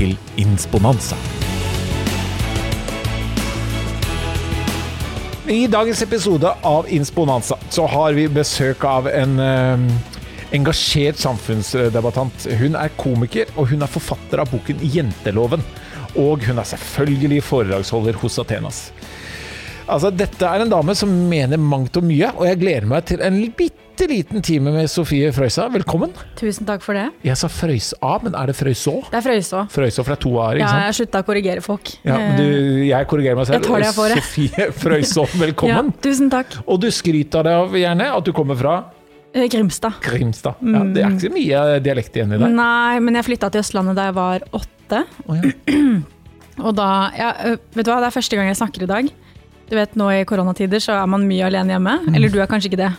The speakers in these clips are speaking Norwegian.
til Insponanza. I dagens episode av Insponanza så har vi besøk av en eh, engasjert samfunnsdebattant. Hun er komiker, og hun er forfatter av boken Jenteloven. Og hun er selvfølgelig foredragsholder hos Athenas. Altså, dette er en dame som mener mangt og mye, og jeg gleder meg til en bitte liten time med Sofie Frøysa. Velkommen. Tusen takk for det. Jeg sa Frøysa, men er det Frøyså? Det er Frøyså. Frøyså fra to a-er, ikke Ja, jeg slutta å korrigere folk. Ja, men du, Eh, jeg korrigerer meg selv. Jeg tar det jeg får. Sofie Frøyså, velkommen. Ja, tusen takk. Og du skryter deg av gjerne at du kommer fra Eh, Grimstad. Grimstad. Ja, det er ikke så mye dialekt igjen i deg. Nei, men jeg flytta til Østlandet da jeg var åtte. Oh, ja. Og da ja, øh, Vet du hva, det er første gang jeg snakker i dag. Du vet, Nå i koronatider så er man mye alene hjemme. Eller du er kanskje ikke det,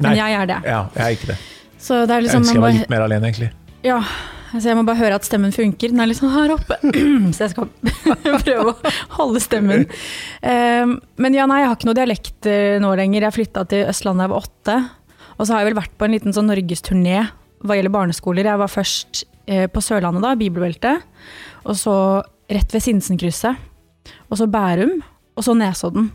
men Nei. jeg er det. ja, jeg er ikke det. Så det er Jeg liksom ønsker jeg var litt mer alene, egentlig. Ja, altså jeg må bare høre at stemmen funker. Den er litt sånn her oppe. Så jeg skal prøve å holde stemmen. Um, men ja, nei, jeg har ikke noe dialekt eh, nå lenger. Jeg flytta til Østlandet da jeg var åtte. Og så har jeg vel vært på en liten sånn norgesturné hva gjelder barneskoler. Jeg var først eh, på Sørlandet, da, Bibelbeltet. Og så rett ved Sinsenkrysset. Og så Bærum. Og så Nesodden.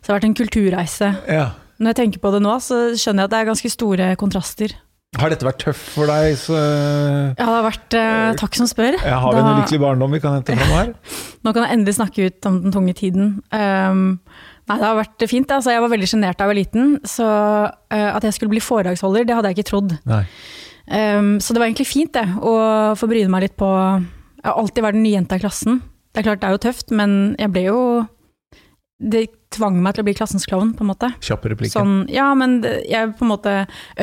Så det har vært en kulturreise. Ja. Når jeg tenker på det nå, så skjønner jeg at det er ganske store kontraster. Har dette vært tøft for deg? Så... Ja, det har vært eh, Takk som spør. Jeg har vi en lykkelig barndom vi kan hente fram her? Nå kan jeg endelig snakke ut om den tunge tiden. Um, nei, det har vært fint. Altså, jeg var veldig sjenert da jeg var liten, så uh, at jeg skulle bli foredragsholder, det hadde jeg ikke trodd. Um, så det var egentlig fint, det, å få bryne meg litt på Jeg har alltid vært den nye jenta i klassen. Det er klart det er jo tøft, men jeg ble jo Det tvang meg til å bli klassens klovn, på en måte. Kjapp replikken. Sånn, ja, men jeg på en måte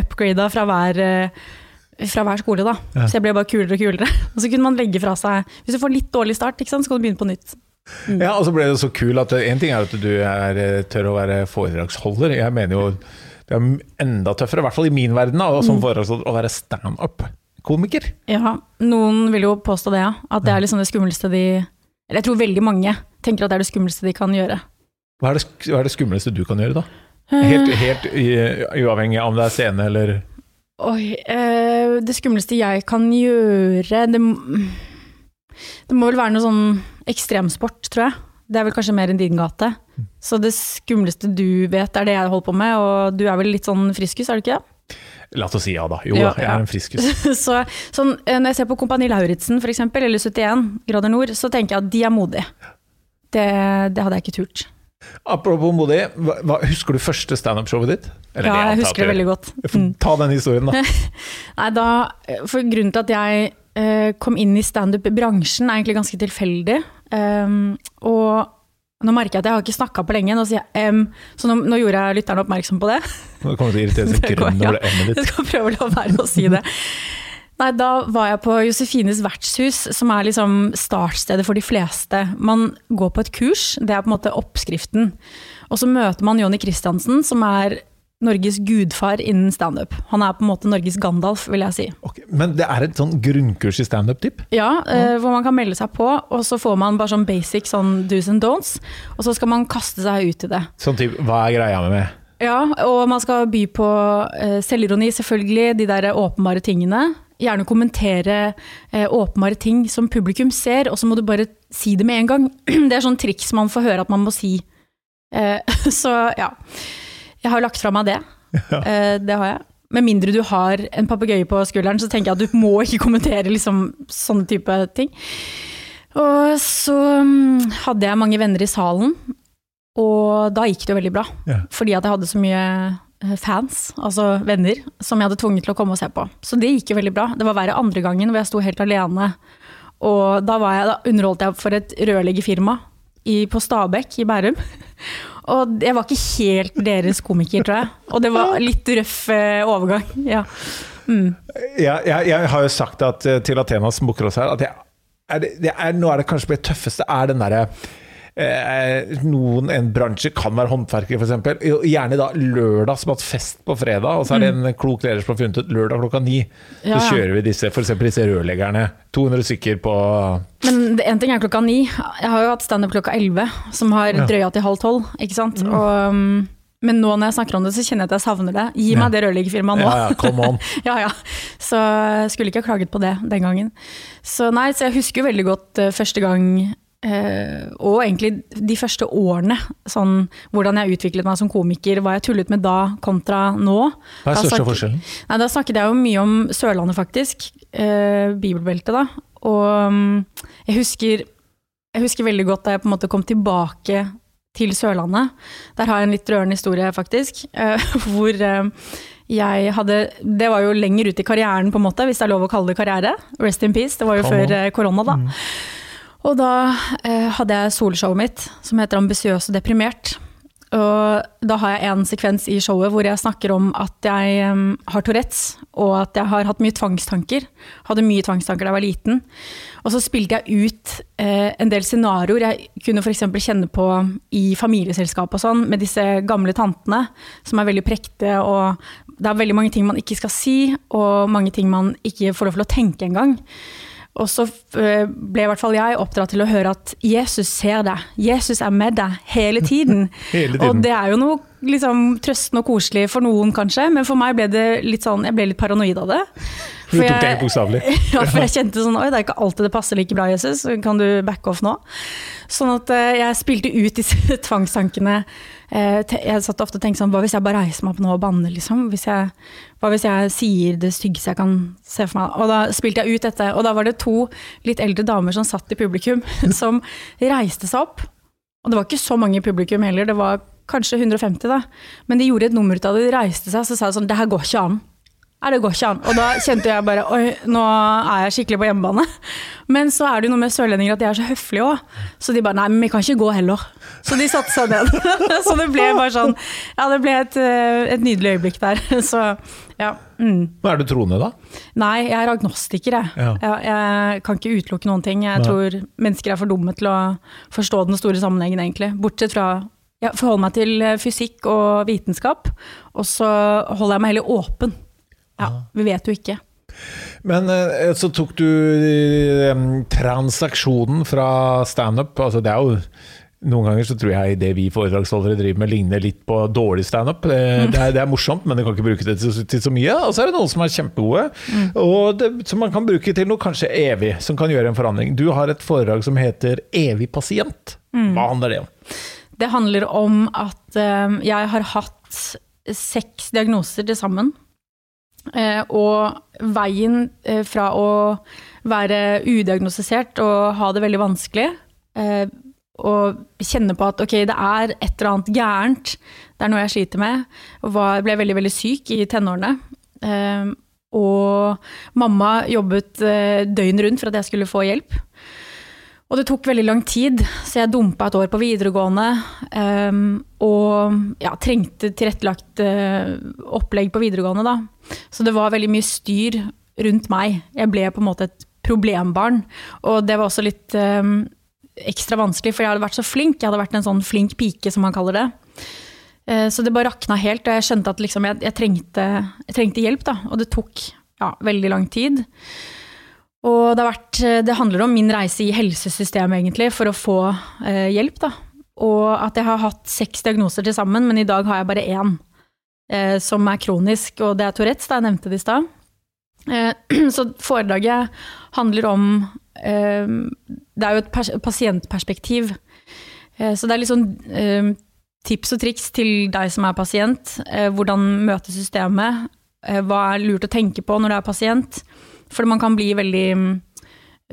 upgrada fra hver eh, fra hver skole, da. Ja. Så jeg ble bare kulere og kulere. Og så kunne man legge fra seg Hvis du får litt dårlig start, så kan du begynne på nytt. Ja, og så ble det så kul at En ting er at du er, eh, tør å være foredragsholder. Jeg mener jo det er enda tøffere, i hvert fall i min verden, da, og Mm. som foredragsholder, å være standup-komiker. Ja, noen vil jo påstå det, ja. At det er liksom det skumleste de Eller jeg tror veldig mange tenker at det er det skumleste de kan gjøre. Hva er, det, hva er det skumleste du kan gjøre, da? Helt, helt uavhengig av om det er scene eller Oi, eh, det skumleste jeg kan gjøre det, det må vel være noe sånn ekstremsport, tror jeg. Det er vel kanskje mer enn din gate. Så det skumleste du vet, er det jeg holder på med, og du er vel litt sånn friskus, er du ikke det? La oss si ja, da. Jo Ja, da, jeg er en friskus. så sånn, eh, når jeg ser på Kompani Lauritzen eksempel, eller 71 grader nord, så tenker jeg at de er modige. Det, det hadde jeg ikke turt. Apropos modig, husker du første standup-showet ditt? Eller Ja, jeg husker det veldig godt. Mm. Ta den historien, da. Nei, da, for grunnen til at jeg uh, kom inn i standup-bransjen er egentlig ganske tilfeldig. Um, og nå merker jeg at jeg har ikke snakka på lenge, nå sier jeg um, så nå, nå gjorde jeg lytterne oppmerksom på det. Nå kommer du til å irritere seg grønn over det M-et ditt. skal prøve å la være å si det. Nei, da var jeg på Josefines vertshus, som er liksom startstedet for de fleste. Man går på et kurs, det er på en måte oppskriften. Og så møter man Jonny Christiansen, som er Norges gudfar innen standup. Han er på en måte Norges Gandalf, vil jeg si. Okay, Men det er et sånn grunnkurs i standup-tipp? Ja, eh, hvor man kan melde seg på, og så får man bare sånn basic sånn do's and don'ts. Og så skal man kaste seg ut i det. Sånn typ, hva er greia med meg? Ja, og man skal by på eh, selvironi, selvfølgelig, de der åpenbare tingene. Gjerne kommentere eh, åpenbare ting som publikum ser, og så må du bare si det med en gang. Det er sånn triks man får høre at man må si. Eh, så ja. Jeg har lagt fra meg det. Eh, det har jeg. Med mindre du har en papegøye på skulderen, så tenker jeg at du må ikke kommentere liksom, sånne type ting. Og så mm, hadde jeg mange venner i salen, og da gikk det jo veldig bra. Ja. Fordi at jeg hadde så mye fans, altså venner, som jeg hadde tvunget til å komme og se på. Så det gikk jo veldig bra. Det var verre andre gangen hvor jeg sto helt alene. Og da, jeg, da underholdt jeg for et rørleggerfirma på Stabekk i Bærum. Og jeg var ikke helt deres komiker, tror jeg. Og det var litt røff eh, overgang. Ja. Mm. Jeg, jeg, jeg har jo sagt at, eh, til Athenas booker oss her at jeg er det, det er, Nå er det kanskje det tøffeste er den derre eh, noen, En bransje kan være håndverkere, f.eks. Gjerne da lørdag som har hatt fest på fredag, og så er det en klok leder som har funnet ut lørdag klokka ni. Mm. Ja, ja. Så kjører vi disse, f.eks. disse rørleggerne. 200 stykker på Men én en ting er klokka ni. Jeg har jo hatt standup klokka elleve, som har Ja. drøya til halv tolv. Ikke sant? Og, um, men nå når jeg snakker om det, så kjenner jeg at jeg savner det. Gi meg det rørleggerfirmaet nå. Ja, ja, come on. Ja, ja. Så skulle ikke ha klaget på det den gangen. Så nei, så jeg husker jo veldig godt eh, første gang, eh, og egentlig de første årene, sånn hvordan jeg utviklet meg som komiker, hva jeg tullet med da kontra nå. Hva er største snakker- forskjellen? Nei, da snakket jeg jo mye om Sørlandet, faktisk. Uh, bibelbeltet, da. Og um, jeg husker, jeg husker veldig godt da jeg på en måte kom tilbake til Sørlandet. Der har jeg en litt rørende historie, faktisk. Uh, hvor jeg hadde Det var jo lenger ut i karrieren, på en måte, hvis det er lov å kalle det karriere. Rest in peace. Det var jo Kom. før korona, da. Og da eh, hadde jeg solshowet mitt, som heter Ambisiøs og deprimert. Og da har jeg en sekvens i showet hvor jeg snakker om at jeg um, har Tourettes, og at jeg har hatt mye tvangstanker. Hadde mye tvangstanker da jeg var liten. Og så spilte jeg ut eh, en del scenarioer jeg kunne f.eks. kjenne på i familieselskap og sånn, med disse gamle tantene, som er veldig prekte, og det er veldig mange ting man ikke skal si, og mange ting man ikke får lov til å tenke engang. Og så eh, ble i hvert fall jeg oppdratt til å høre at Jesus ser deg. Jesus er med deg hele tiden. Hele tiden. Og det er jo noe liksom, trøstende og koselig for noen, kanskje, men for meg ble det litt sånn, jeg ble litt paranoid av det. Du tok det helt bokstavelig. ja, for jeg kjente sånn Oi, det er ikke alltid det passer like bra, Jesus. Kan du backe off nå? Sånn at eh, jeg spilte ut disse tvangstankene. Eh, jeg satt ofte og tenkte sånn Hva hvis jeg bare reiser meg opp nå og banner, liksom? Hvis jeg, hva hvis jeg sier det styggeste jeg kan se for meg? Og da spilte jeg ut dette, og da var det to litt eldre damer som satt i publikum, som reiste seg opp. Og det var ikke så mange i publikum heller, det var kanskje 150, da. Men de gjorde et nummer ut av det, de reiste seg, så sa jeg sånn Det her går ikke an. Nei, det går ikke an. Og da kjente jeg bare Oi, nå er jeg skikkelig på hjemmebane. Men så er det jo noe med sørlendinger at de er så høflige òg. Så de bare Nei, men vi kan ikke gå heller. Så de satte seg ned. så det ble bare sånn Ja, det ble et, eh, et nydelig øyeblikk der. Så ja. Mm. Men er du troende, da? Nei, jeg er agnostiker, jeg. Ja. Jeg, jeg kan ikke utelukke noen ting. Jeg Nei. tror mennesker er for dumme til å forstå den store sammenhengen, egentlig. Bortsett fra jeg forholder meg til eh, fysikk og vitenskap, og så holder jeg meg heller åpen. Ja, vi vet jo ikke. Men eh, så tok du eh, transaksjonen fra standup. Altså, det er jo noen ganger så tror jeg det vi foredragsholdere driver med, ligner litt på dårlig standup. Det, det, er- det er morsomt, men du kan ikke bruke det til, til så mye. Og så er det noen som er kjempegode, og det, som man kan bruke til noe kanskje evig, som kan gjøre en forandring. Du har et foredrag som heter 'Evig pasient'. Hva handler det om? Det handler om at eh, jeg har hatt seks diagnoser til sammen. Eh, og veien eh, fra å være udiagnostisert og ha det veldig vanskelig, eh, og kjenne på at ok, det er et eller annet gærent, det er noe jeg sliter med, og var, ble veldig, veldig syk i tenårene. Og mamma jobbet eh, døgn rundt for at jeg skulle få hjelp. Og det tok veldig lang tid, så jeg dumpa et år på videregående. Um, og ja, trengte tilrettelagt uh, opplegg på videregående, da. Så det var veldig mye styr rundt meg. Jeg ble på en måte et problembarn. Og det var også litt um, ekstra vanskelig, for jeg hadde vært så flink. Jeg hadde vært en sånn flink pike, som man kaller det. Eh, så det bare rakna helt, og jeg skjønte at liksom jeg, jeg, trengte, jeg trengte hjelp. Da. Og det tok ja, veldig lang tid. Og det, vært, det handler om min reise i helsesystemet, egentlig, for å få eh, hjelp. Da. Og at jeg har hatt seks diagnoser til sammen, men i dag har jeg bare én eh, som er kronisk, og det er Tourettes, da jeg nevnte det i stad. Eh, så foredraget handler om eh, Det er jo et pers pasientperspektiv. Eh, så det er litt sånn eh, tips og triks til deg som er pasient. Eh, hvordan møte systemet. Eh, hva er lurt å tenke på når du er pasient. For man kan bli veldig mm,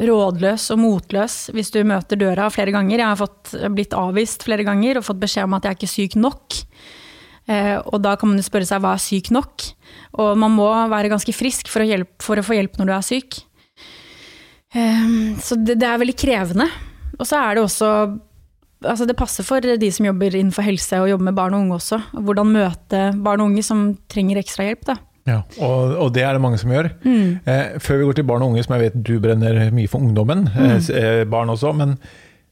rådløs og motløs hvis du møter døra flere ganger. Jeg har fått, blitt avvist flere ganger og fått beskjed om at jeg er ikke syk nok. Eh, og da kan man jo spørre seg hva er syk nok? Og man må være ganske frisk for å, hjelpe, for å få hjelp når du er syk. Eh, så det, det er veldig krevende. Og så er det også altså Det passer for de som jobber innenfor helse og jobber med barn og unge også. Hvordan møte barn og unge som trenger ekstra hjelp. Da. Ja, og, og det er det mange som gjør. Mm. Eh, før vi går til barn og unge, som jeg vet du brenner mye for ungdommen, Mm. eh, eh, barn også, men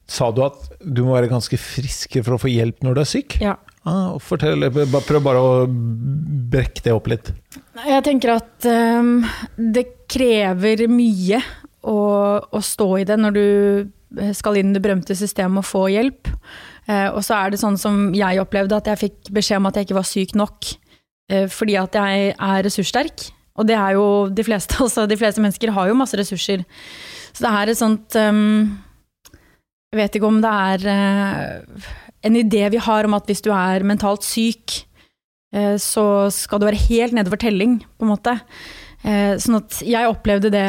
sa du at du må være ganske frisk for å få hjelp når du er syk? Ja. Ah, fortell, Prøv bare å brekke det opp litt. Jeg tenker at um, det krever mye å, å stå i det når du eh, skal inn i det berømte systemet og få hjelp. Eh, og så er det sånn som jeg opplevde, at jeg fikk beskjed om at jeg ikke var syk nok eh, fordi at jeg er ressurssterk. Og det er jo de fleste, altså de fleste mennesker har jo masse ressurser. Så det er et sånt um, Jeg vet ikke om det er uh, en idé vi har om at hvis du er mentalt syk, uh, så skal du være helt nedover telling, på en måte. Uh, Sånn at jeg opplevde det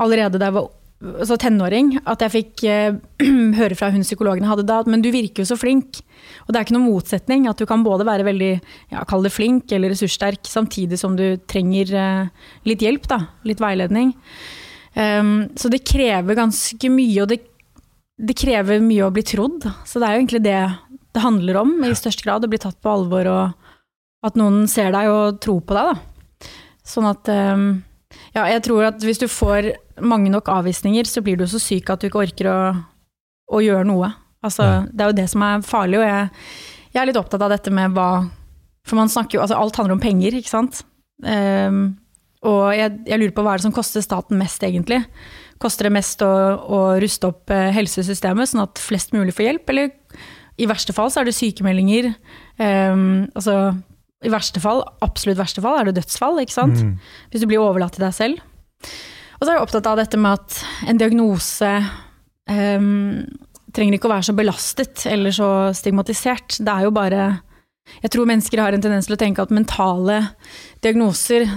allerede da jeg var altså tenåring, at jeg fikk eh, høre fra hun psykologen jeg hadde da, men du virker jo så flink. Og det er ikke noen motsetning, at du kan både være veldig, ja, kall det flink eller ressurssterk, samtidig som du trenger eh, litt hjelp, da, litt veiledning. Um, så det krever ganske mye, og det, det krever mye å bli trodd. Så det er jo egentlig det det handler om, i størst grad. Å bli tatt på alvor, og at noen ser deg og tror på deg. Da. Sånn at um, Ja, jeg tror at hvis du får mange nok avvisninger, så blir du så syk at du ikke orker å, å gjøre noe. Altså, Ja. Det er jo det som er farlig, og jeg, jeg er litt opptatt av dette med hva For man snakker jo Altså, alt handler om penger, ikke sant? Um, og jeg, jeg lurer på hva er det som koster staten mest, egentlig? Koster det mest å, å ruste opp eh, helsesystemet, sånn at flest mulig får hjelp, eller i verste fall så er det sykemeldinger. Um, altså, I verste fall, absolutt verste fall, er det dødsfall, ikke sant? Mm. Hvis du blir overlatt til deg selv. Og så er jeg opptatt av dette med at en diagnose um, trenger ikke å være så belastet eller så stigmatisert. Det er jo bare Jeg tror mennesker har en tendens til å tenke at mentale diagnoser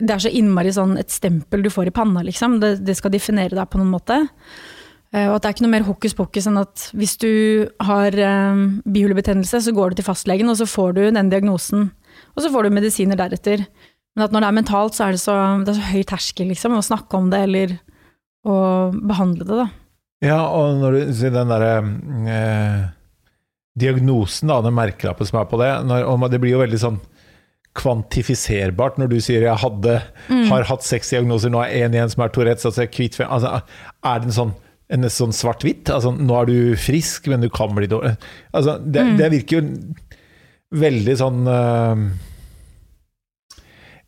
det er så innmari sånn et stempel du får i panna, liksom. Det, det skal definere deg på noen måte. Eh, Og at det er ikke noe mer hokus pokus enn at hvis du har um, bihulebetennelse, så går du til fastlegen, og så får du den diagnosen. Og så får du medisiner deretter. Men at når det er mentalt, så er det så, det er så høy terskel liksom, å snakke om det eller å behandle det. da. Ja, og når du sier den derre eh, diagnosen, da, den merkelappen som er på det, når, og det blir jo veldig sånn kvantifiserbart når du sier jeg hadde, har hatt seks diagnoser, nå er én igjen som er Tourettes, altså kvitt altså, Er det en sånn en sånn svart-hvitt? Altså, nå er du frisk, men du kan bli dårlig. Altså, det, det virker jo veldig sånn eh,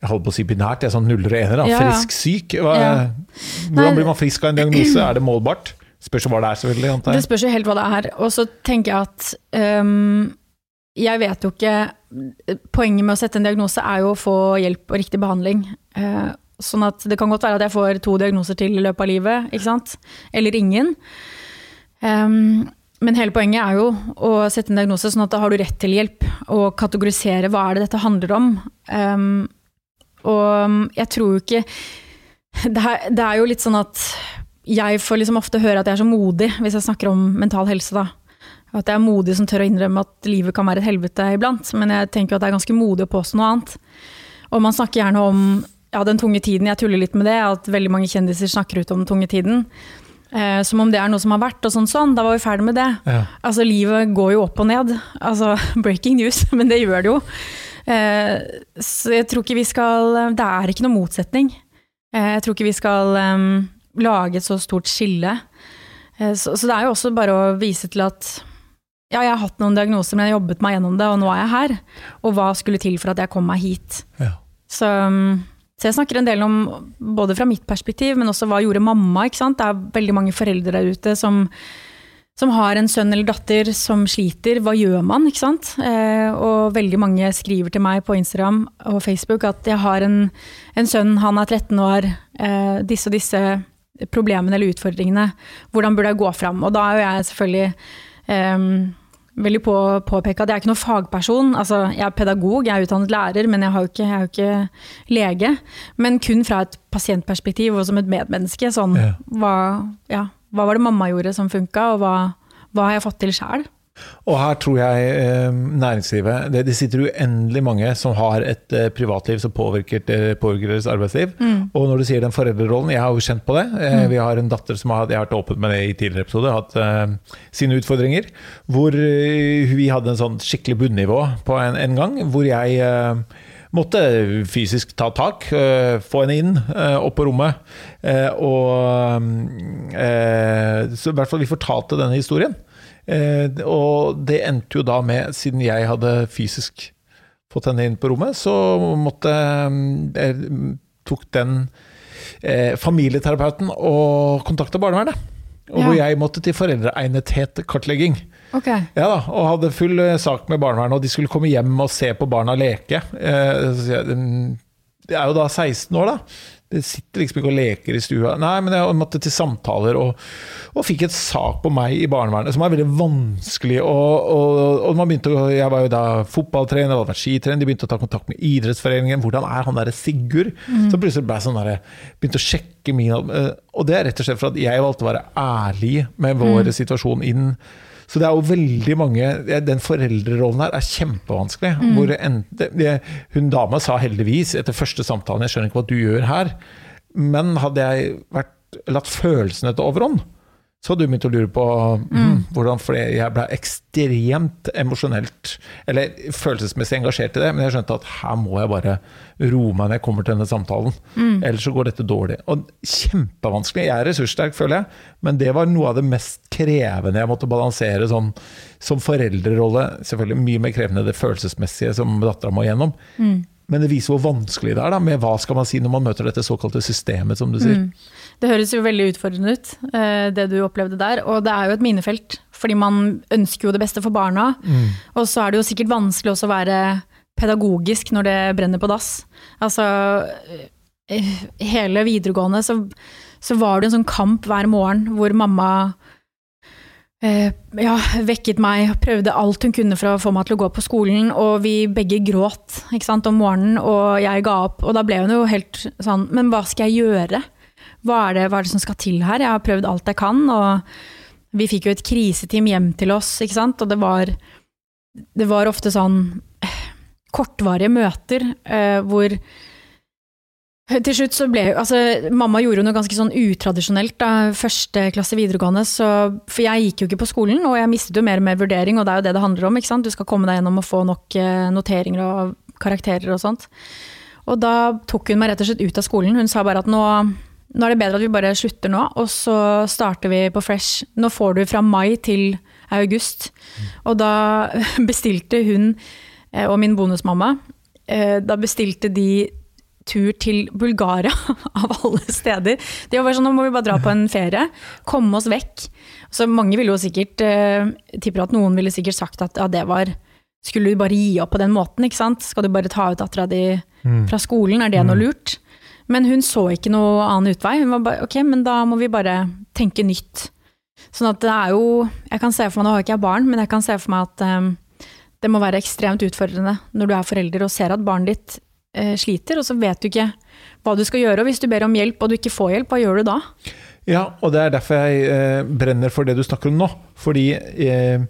Jeg holder på å si binært, det er sånn nuller og ener. Ja, ja. Frisk, syk. Hva, Ja. Hvordan blir man frisk av en diagnose? Er det målbart? Spørs jo hva det er, selvfølgelig. antar Det spørs jo helt hva det er. Og så tenker jeg at um, jeg vet jo ikke Poenget med å sette en diagnose er jo å få hjelp og riktig behandling. Uh, sånn at det kan godt være at jeg får to diagnoser til i løpet av livet, ikke sant. Eller ingen. Um, men hele poenget er jo å sette en diagnose sånn at da har du rett til hjelp, og kategorisere hva er det dette handler om. Ehm, og jeg tror jo ikke det er, det er jo litt sånn at jeg får liksom ofte høre at jeg er så modig hvis jeg snakker om mental helse. da. At jeg er modig som tør å innrømme at livet kan være et helvete iblant. Men jeg tenker at det er ganske modig å påstå noe annet. Og man snakker gjerne om ja, den tunge tiden. Jeg tuller litt med det, at veldig mange kjendiser snakker ut om den tunge tiden. Eh, som om det er noe som har vært, og sånn sånn. Da var vi ferdig med det. Ja. Altså, livet går jo opp og ned. Altså, breaking news, men det gjør det jo. Eh, så jeg tror ikke vi skal Det er ikke noe motsetning. Eh, jeg tror ikke vi skal lage et så stort skille. Eh, så, så det er jo også bare å vise til at ja, jeg har hatt noen diagnoser, men jeg har jobbet meg gjennom det, og nå er jeg her. Og hva skulle til for at jeg kom meg hit? Ja. Så, um, så jeg snakker en del om, både fra mitt perspektiv, men også hva gjorde mamma. ikke sant? Det er veldig mange foreldre der ute som, som har en sønn eller datter som sliter. Hva gjør man? ikke sant? Eh, og veldig mange skriver til meg på Instagram og Facebook at jeg har en, en sønn, han er 13 år, eh, disse og disse problemene eller utfordringene. Hvordan burde jeg gå fram? Og da er jo jeg selvfølgelig eh, veldig på påpeke at jeg er ikke noen fagperson. Altså, jeg er pedagog, jeg er utdannet lærer, men jeg, har jo ikke, jeg er jo ikke lege. Men kun fra et pasientperspektiv og som et medmenneske. Sånn, Ja. hva, ja, hva var det mamma gjorde som funka, og hva, hva har jeg fått til sjæl? Og her tror jeg eh, næringslivet det, sitter uendelig mange som har et eh, privatliv som påvirker, eh, påvirker deres arbeidsliv. Og når du sier den foreldrerollen, jeg har jo kjent på det. Eh, Vi har en datter som har, jeg har vært åpen med det i tidligere episode, hatt eh, sine utfordringer. Hvor eh, vi hadde en sånn skikkelig bunnivå på en, en gang, hvor jeg eh, måtte fysisk ta tak, eh, få henne inn, eh, opp på rommet. Eh, og Så i hvert fall vi fortalte denne historien. Og det endte jo da med, siden jeg hadde fysisk fått henne inn på rommet, så måtte jeg tok den familieterapeuten og kontakta barnevernet. Og hvor jeg måtte til foreldreegnethet-kartlegging. Okay. Ja da, Og hadde full eh, sak med barnevernet, og de skulle komme hjem og se på barna leke. Eh, jeg er jo da 16 år, da. Det sitter liksom ikke og leker i stua. Nei, men jeg måtte til samtaler, og, og fikk et sak på meg i barnevernet som er veldig vanskelig. Og, og, og man begynte, Jeg var jo da fotballtrener, hadde vært skitrener, de begynte å ta kontakt med idrettsforeningen. Hvordan er han derre Sigurd? Mm. Så plutselig ble jeg sånn der, begynte å sjekke min Og det er rett og slett for at jeg valgte å være ærlig med vår mm. situasjon inn så det er jo veldig mange Den foreldrerollen her er kjempevanskelig. Mm. En, det, hun dama sa heldigvis etter første samtalen Jeg skjønner ikke hva du gjør her. Men hadde jeg vært, latt følelsene ta overhånd, så hadde du begynt å lure på mm. Hmm, hvordan flere jeg ble ekstremt emosjonelt, eller følelsesmessig engasjert i det, men jeg skjønte at her må jeg bare roe meg når jeg kommer til denne samtalen. Mm. Ellers så går dette dårlig. Og kjempevanskelig. Jeg er ressurssterk, føler jeg, men det var noe av det mest krevende jeg måtte balansere sånn, som foreldrerolle. Selvfølgelig mye mer krevende det følelsesmessige som dattera må gjennom. Mm. Men det viser hvor vanskelig det er da, med hva skal man si når man møter dette såkalte systemet, som du sier. Mm. Det høres jo veldig utfordrende ut, eh, det du opplevde der. Og det er jo et minefelt, fordi man ønsker jo det beste for barna. Mm. Og så er det jo sikkert vanskelig også å være pedagogisk når det brenner på dass. Altså, eh, hele videregående så, så var det en sånn kamp hver morgen hvor mamma ja, vekket meg, prøvde alt hun kunne for å få meg til å gå på skolen. Og vi begge gråt sant, om morgenen, og jeg ga opp. Og da ble hun jo helt sånn Men hva skal jeg gjøre? Hva er, det, hva er det som skal til her? Jeg har prøvd alt jeg kan. Og vi fikk jo et kriseteam hjem til oss, ikke sant. Og det var, det var ofte sånn eh, kortvarige møter eh, hvor til slutt så ble altså, Mamma gjorde noe ganske sånn utradisjonelt da, første klasse videregående. Så, for jeg gikk jo ikke på skolen, og jeg mistet jo mer og mer vurdering, og det er jo det det handler om. ikke sant? Du skal komme deg gjennom og få nok eh, noteringer og karakterer og sånt. Og da tok hun meg rett og slett ut av skolen. Hun sa bare at nå, nå er det bedre at vi bare slutter nå, og så starter vi på fresh. Nå får du fra mai til august. Og da bestilte hun eh, og min bonusmamma eh, Da bestilte de tur til Bulgaria, av alle steder. Det var sånn, Nå må vi bare dra på en ferie. Komme oss vekk. Så mange ville jo sikkert eh, Tipper at noen ville sikkert sagt at ja, det var Skulle du bare gi opp på den måten, ikke sant? Skal du bare ta ut dattera di mm. fra skolen, er det noe mm. lurt? Men hun så ikke noe annen utvei. Hun var bare ok, men da må vi bare tenke nytt. Sånn at det er jo Jeg kan se for meg, nå har ikke jeg barn, men jeg kan se for meg at um, det må være ekstremt utfordrende når du er forelder og ser at barnet ditt sliter, og så vet du ikke hva du skal gjøre. Og hvis du ber om hjelp og du ikke får hjelp, hva gjør du da? Ja, og det er derfor jeg eh, brenner for det du snakker om nå. Fordi eh,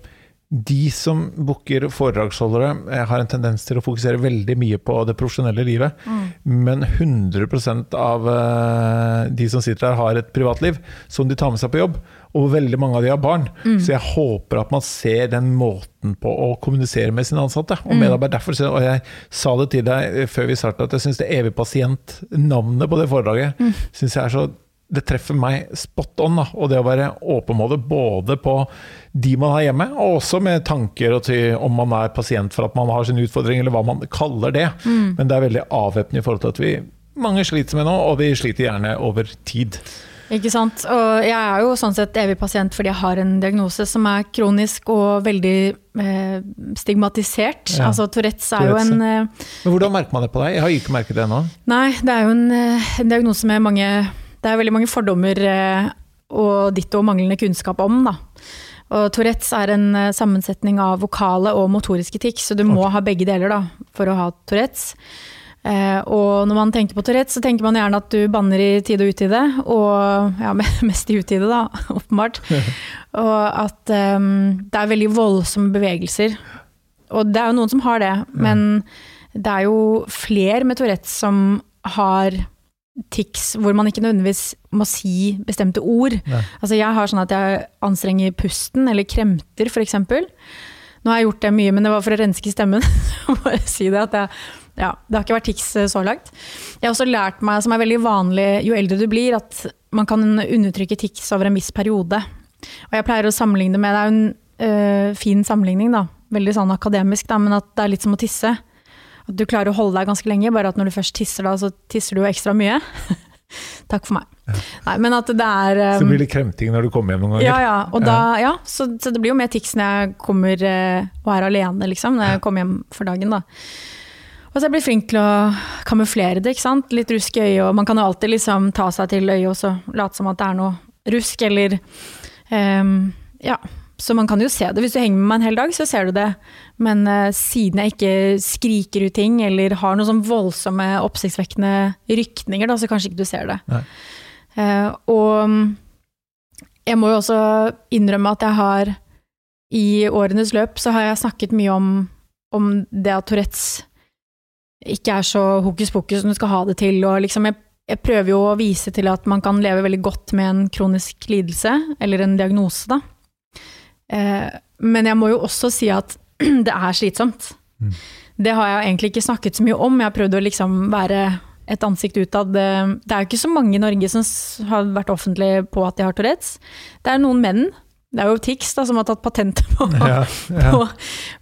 de som booker foredragsholdere, eh, har en tendens til å fokusere veldig mye på det profesjonelle livet. Mm. Men 100 av eh, de som sitter der, har et privatliv som de tar med seg på jobb. Og veldig mange av de har barn. Mm. Så jeg håper at man ser den måten på å kommunisere med sine ansatte. Og, mm. derfor, og jeg sa det til deg før vi startet, at jeg syns det evig pasient-navnet på det foredraget mm. synes jeg er så det treffer meg spot on. Da. Og det å være åpen med det, både på de man har hjemme, og også med tanker til om man er pasient for at man har sin utfordring, eller hva man kaller det. Mm. Men det er veldig avvæpnende i forhold til at vi mange sliter med nå, og vi sliter gjerne over tid. Ikke sant. Og jeg er jo sånn sett evig pasient fordi jeg har en diagnose som er kronisk og veldig eh, stigmatisert. Ja. Altså Tourettes er Tourettes. jo en eh, Men Hvordan merker man det på deg? Jeg har ikke merket det ennå. Nei, det er jo en, eh, en, diagnose med mange Det er veldig mange fordommer eh, og ditto manglende kunnskap om, da. Og Tourettes er en eh, sammensetning av vokale og motoriske tics, så du må okay. ha begge deler da, for å ha Tourettes. Eh, og når man tenker på Tourettes, så tenker man gjerne at du banner i tide og utide. Og ja, mest i utide, da, åpenbart. og at um, det er veldig voldsomme bevegelser. Og det er jo noen som har det, men det er jo flere med Tourettes som har tics hvor man ikke nødvendigvis må si bestemte ord. Ja. Altså jeg har sånn at jeg anstrenger pusten, eller kremter f.eks. Nå har jeg gjort det mye, men det var for å renske stemmen. Bare si det at jeg Ja, det har ikke vært tics så langt. Jeg har også lært meg, som er veldig vanlig jo eldre du blir, at man kan undertrykke tics over en viss periode. Og jeg pleier å sammenligne med Det er jo en øh, fin sammenligning, da. Veldig sånn akademisk, da, men at det er litt som å tisse. At du klarer å holde deg ganske lenge, bare at når du først tisser da, så tisser du jo ekstra mye. Takk for meg. Ja. Nei, men at det er um, Så det blir litt kremting når du kommer hjem noen ganger? Ja, ja. Og da, ja så, så, det blir jo mer tics når jeg kommer uh, og er alene, liksom. Når jeg kommer hjem for dagen, da. Og så er jeg blitt flink til å kamuflere det, ikke sant. Litt rusk i øyet, og man kan jo alltid liksom ta seg til øyet og så late som at det er noe rusk, eller um, Ja. Så man kan jo se det. Hvis du henger med meg en hel dag, så ser du det. Men uh, siden jeg ikke skriker ut ting, eller har noen sånn voldsomme, oppsiktsvekkende rykninger, da, så kanskje ikke du ser det. Uh, og jeg må jo også innrømme at jeg har i årenes løp så har jeg snakket mye om, om det at Tourettes ikke er så hokus pokus som du skal ha det til. Og liksom jeg, jeg, prøver jo å vise til at man kan leve veldig godt med en kronisk lidelse, eller en diagnose, da. Eh, men jeg må jo også si at det er slitsomt. Mm. Det har jeg egentlig ikke snakket så mye om. Jeg har prøvd å liksom være et ansikt utad. Det er jo ikke så mange i Norge som har vært offentlige på at de har Tourettes. Det er noen menn. Det er jo Tix da, som har tatt patent på, ja, ja. på,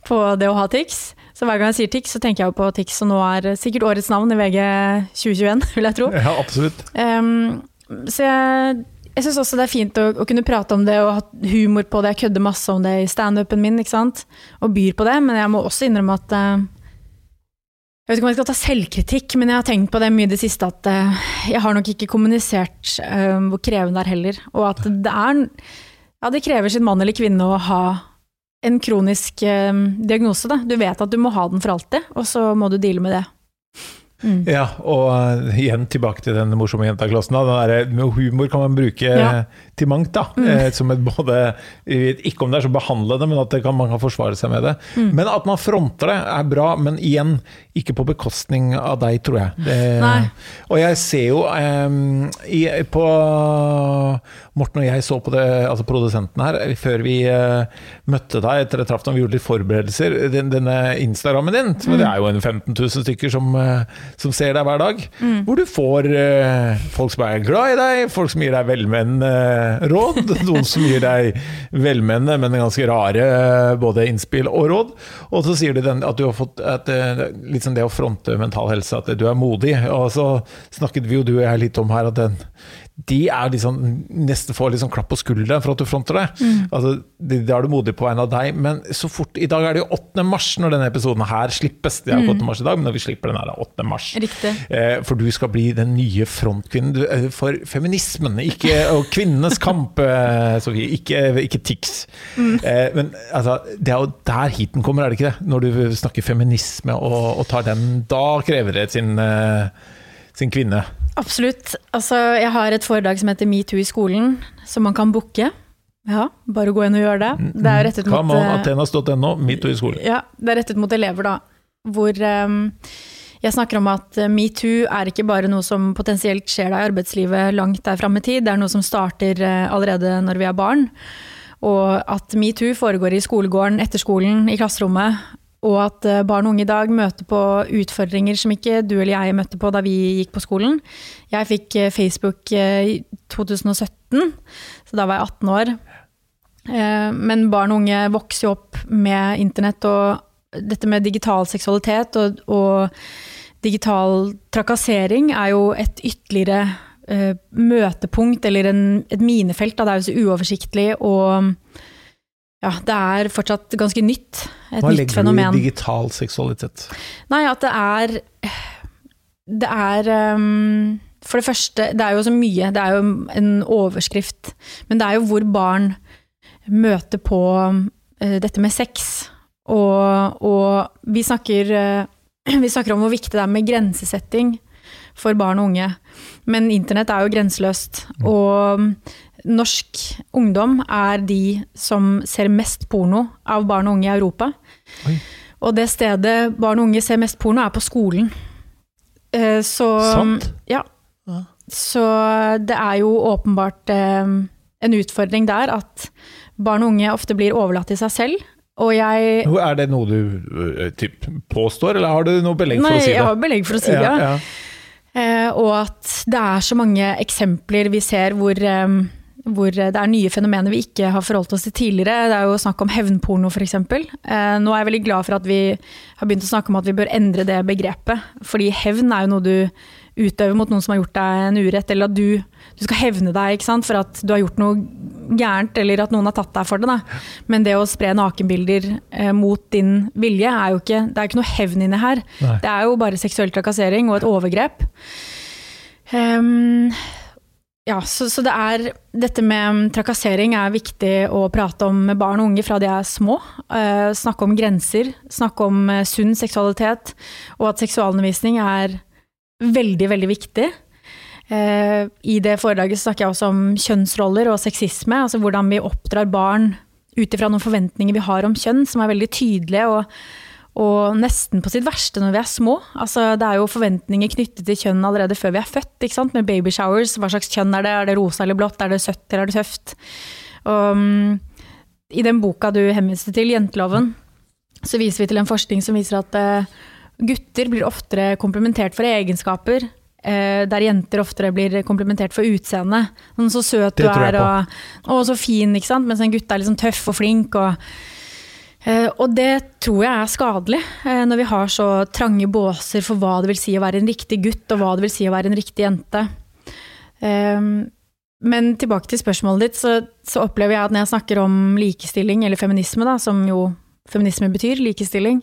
på det å ha Tix. Så hver gang jeg sier Tix, så tenker jeg på Tix, og nå er sikkert årets navn i VG 2021, vil jeg tro. Ja, absolutt. Um, så jeg jeg syns også det er fint å, å, kunne prate om det og ha humor på det. Jeg kødder masse om det i standupen min ikke sant? og byr på det, men jeg må også innrømme at uh, Jeg vet ikke om jeg skal ta selvkritikk, men jeg har tenkt på det mye i det siste at uh, jeg har nok ikke kommunisert uh, hvor krevende det er heller. Og at det er Ja, det krever sin mann eller kvinne å ha en kronisk diagnose. Da. Du vet at du må ha den for alltid, og så må du deale med det. Mm. Ja, og uh, igjen tilbake til den morsomme jentaklassen. med humor kan man bruke ja. til mangt. da, mm. eh, som et både, Ikke om det er så behandlende, men at kan, man kan forsvare seg med det. Mm. Men at man fronter det, er bra. Men igjen, ikke på bekostning av deg, tror jeg. Det, og jeg ser jo um, i, på Morten og jeg så på det, altså produsenten her, før vi uh, møtte deg etter at traff vi gjorde litt forberedelser. Den, denne Instagrammen din, mm. det er jo en 15 000 stykker som, uh, som ser deg hver dag. Mm. Hvor du får uh, folk som er glad i deg, folk som gir deg velmenende råd. noen som gir deg velmenende, men ganske rare både innspill og råd. Og så sier de den, at du har fått Litt liksom det å fronte mental helse, at du er modig. Og så snakket vi jo du og jeg litt om her at den de er liksom, nesten får liksom klapp på skulderen for at du fronter det. Mm. Altså, Da er du modig på vegne av deg. Men så fort I dag er det jo 8. mars når denne episoden her slippes. Det er jo 8. Mm. mars i dag, men når vi slipper den her, er 8. mars. Eh, for du skal bli den nye frontkvinnen eh, for feminismen, ikke, og kvinnenes kamp, eh, Sofie. Ikke, ikke TIX. Mm. Eh, men altså, det er jo der heaten kommer, er det ikke det? Når du snakker feminisme og, og tar den. Da krever det sin, eh, sin kvinne. Absolutt. Altså, jeg har et foredrag som heter Metoo i skolen, som man kan booke. Ja, bare gå inn og gjøre det. Det er rettet mot eh, Athenas.no, metoo i skolen. Ja, det er rettet mot elever, da. Hvor um, jeg snakker om at eh, metoo er ikke bare noe som potensielt skjer deg i arbeidslivet langt der fram i tid, det er noe som starter allerede når vi er barn. Og at metoo foregår i skolegården, etter skolen, i klasserommet og at eh, barn og unge i dag møter på utfordringer som ikke du eller jeg møtte på da vi gikk på skolen. Jeg fikk eh, Facebook eh, i 2017, så da var jeg 18 år. Men barn og unge vokser jo opp med internett og dette med digital seksualitet og, og digital trakassering er jo et ytterligere møtepunkt, eller en, et minefelt. Da. Det er jo så uoversiktlig og ja, det er fortsatt ganske nytt. Et Hva nytt fenomen. Hva legger du i digital seksualitet? Nei, at det er Det er um, For det første, det er jo så mye. Det er jo en overskrift. Men det er jo hvor barn møter på uh, dette med sex. Og, og vi, snakker, uh, vi snakker om hvor viktig det er med grensesetting for barn og unge. Men internett er jo grenseløst. Mm. Og norsk ungdom er de som ser mest porno av barn og unge i Europa. Oi. Og det stedet barn og unge ser mest porno, er på skolen. Eh, så Sant? Ja. Så det er jo åpenbart eh, en utfordring der at barn og unge ofte blir overlatt til seg selv. Og jeg Er det noe du øh, typ, påstår, eller har du noe belegg for Nei, å si det? Nei, jeg har belegg for å si det. Ja, Ja. Eh, og at det er så mange eksempler vi ser hvor, eh, hvor det er nye fenomener vi ikke har forholdt oss til tidligere. Det er jo snakk om hevnporno f.eks. Eh, nå er jeg veldig glad for at vi har begynt å snakke om at vi bør endre det begrepet. Fordi hevn er jo noe du utøver mot noen som har gjort deg en urett, eller at du, du skal hevne deg ikke sant? for at du har gjort noe gærent, eller at noen har tatt deg for det. Da. Men det å spre nakenbilder eh, mot din vilje er jo ikke Det er ikke noe hevn inni her. Nei. Det er jo bare seksuell trakassering og et overgrep. Um, ja, så, så det er Dette med trakassering er viktig å prate om med barn og unge fra de er små. Uh, snakke om grenser, snakke om eh, sunn seksualitet, og at seksualundervisning er veldig, veldig viktig. Eh, I det foredraget snakker jeg også om kjønnsroller og sexisme, altså hvordan vi oppdrar barn ut ifra noen forventninger vi har om kjønn, som er veldig tydelige og, og nesten på sitt verste når vi er små. Altså, det er jo forventninger knyttet til kjønn allerede før vi er født, med baby showers. Hva slags kjønn er det? Er det rosa eller blått? Er det søtt eller er det tøft? Og, mm, I den boka du henviste til, 'Jenteloven', så viser vi til en forskning som viser at eh, gutter blir oftere komplimentert for egenskaper, eh, der jenter oftere blir komplimentert for utseende. Sånn, så søt du er, og, og så fin, ikke sant? mens en gutt er liksom tøff og flink. og Eh, Og det tror jeg er skadelig, eh, når vi har så trange båser for hva det vil si å være en riktig gutt, og hva det vil si å være en riktig jente. Eh, Men tilbake til spørsmålet ditt, så, så opplever jeg at når jeg snakker om likestilling, eller feminisme, da, som jo feminisme betyr, likestilling,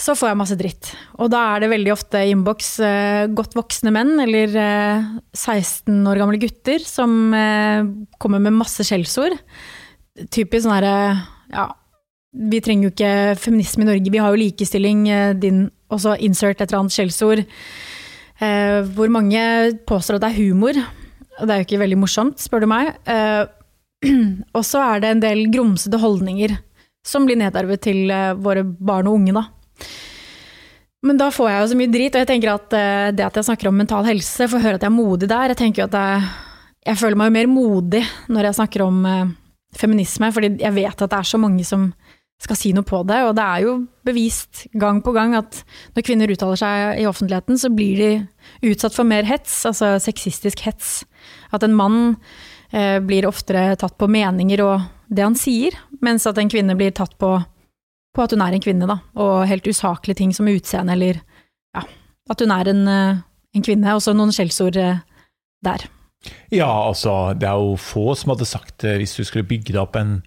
så får jeg masse dritt. Og da er det veldig ofte innboks eh, godt voksne menn, eller eh, 16 år gamle gutter, som eh, kommer med masse skjellsord. Typisk sånn herre Ja, vi trenger jo ikke feminisme i Norge, vi har jo likestilling, eh, din også insert et eller annet skjellsord. Eh, hvor mange påstår at det er humor, og det er jo ikke veldig morsomt, spør du meg. Eh, og så er det en del grumsete holdninger som blir nedarvet til våre barn og unge, da. Men da får jeg jo så mye drit, og jeg tenker at eh, det at jeg snakker om mental helse, får høre at jeg er modig der. Jeg tenker at jeg, jeg føler meg jo mer modig når jeg snakker om eh, feminisme, fordi jeg vet at det er så mange som skal si noe på det, og det er jo bevist gang på gang at når kvinner uttaler seg i offentligheten, så blir de utsatt for mer hets, altså sexistisk hets. At en mann eh, blir oftere tatt på meninger og det han sier, mens at en kvinne blir tatt på, på at hun er en kvinne, da, og helt usaklige ting som utseende eller ja, at hun er en, eh, en kvinne, og så noen skjellsord eh, der. Ja, altså, det er jo få som hadde sagt det hvis du skulle bygge opp en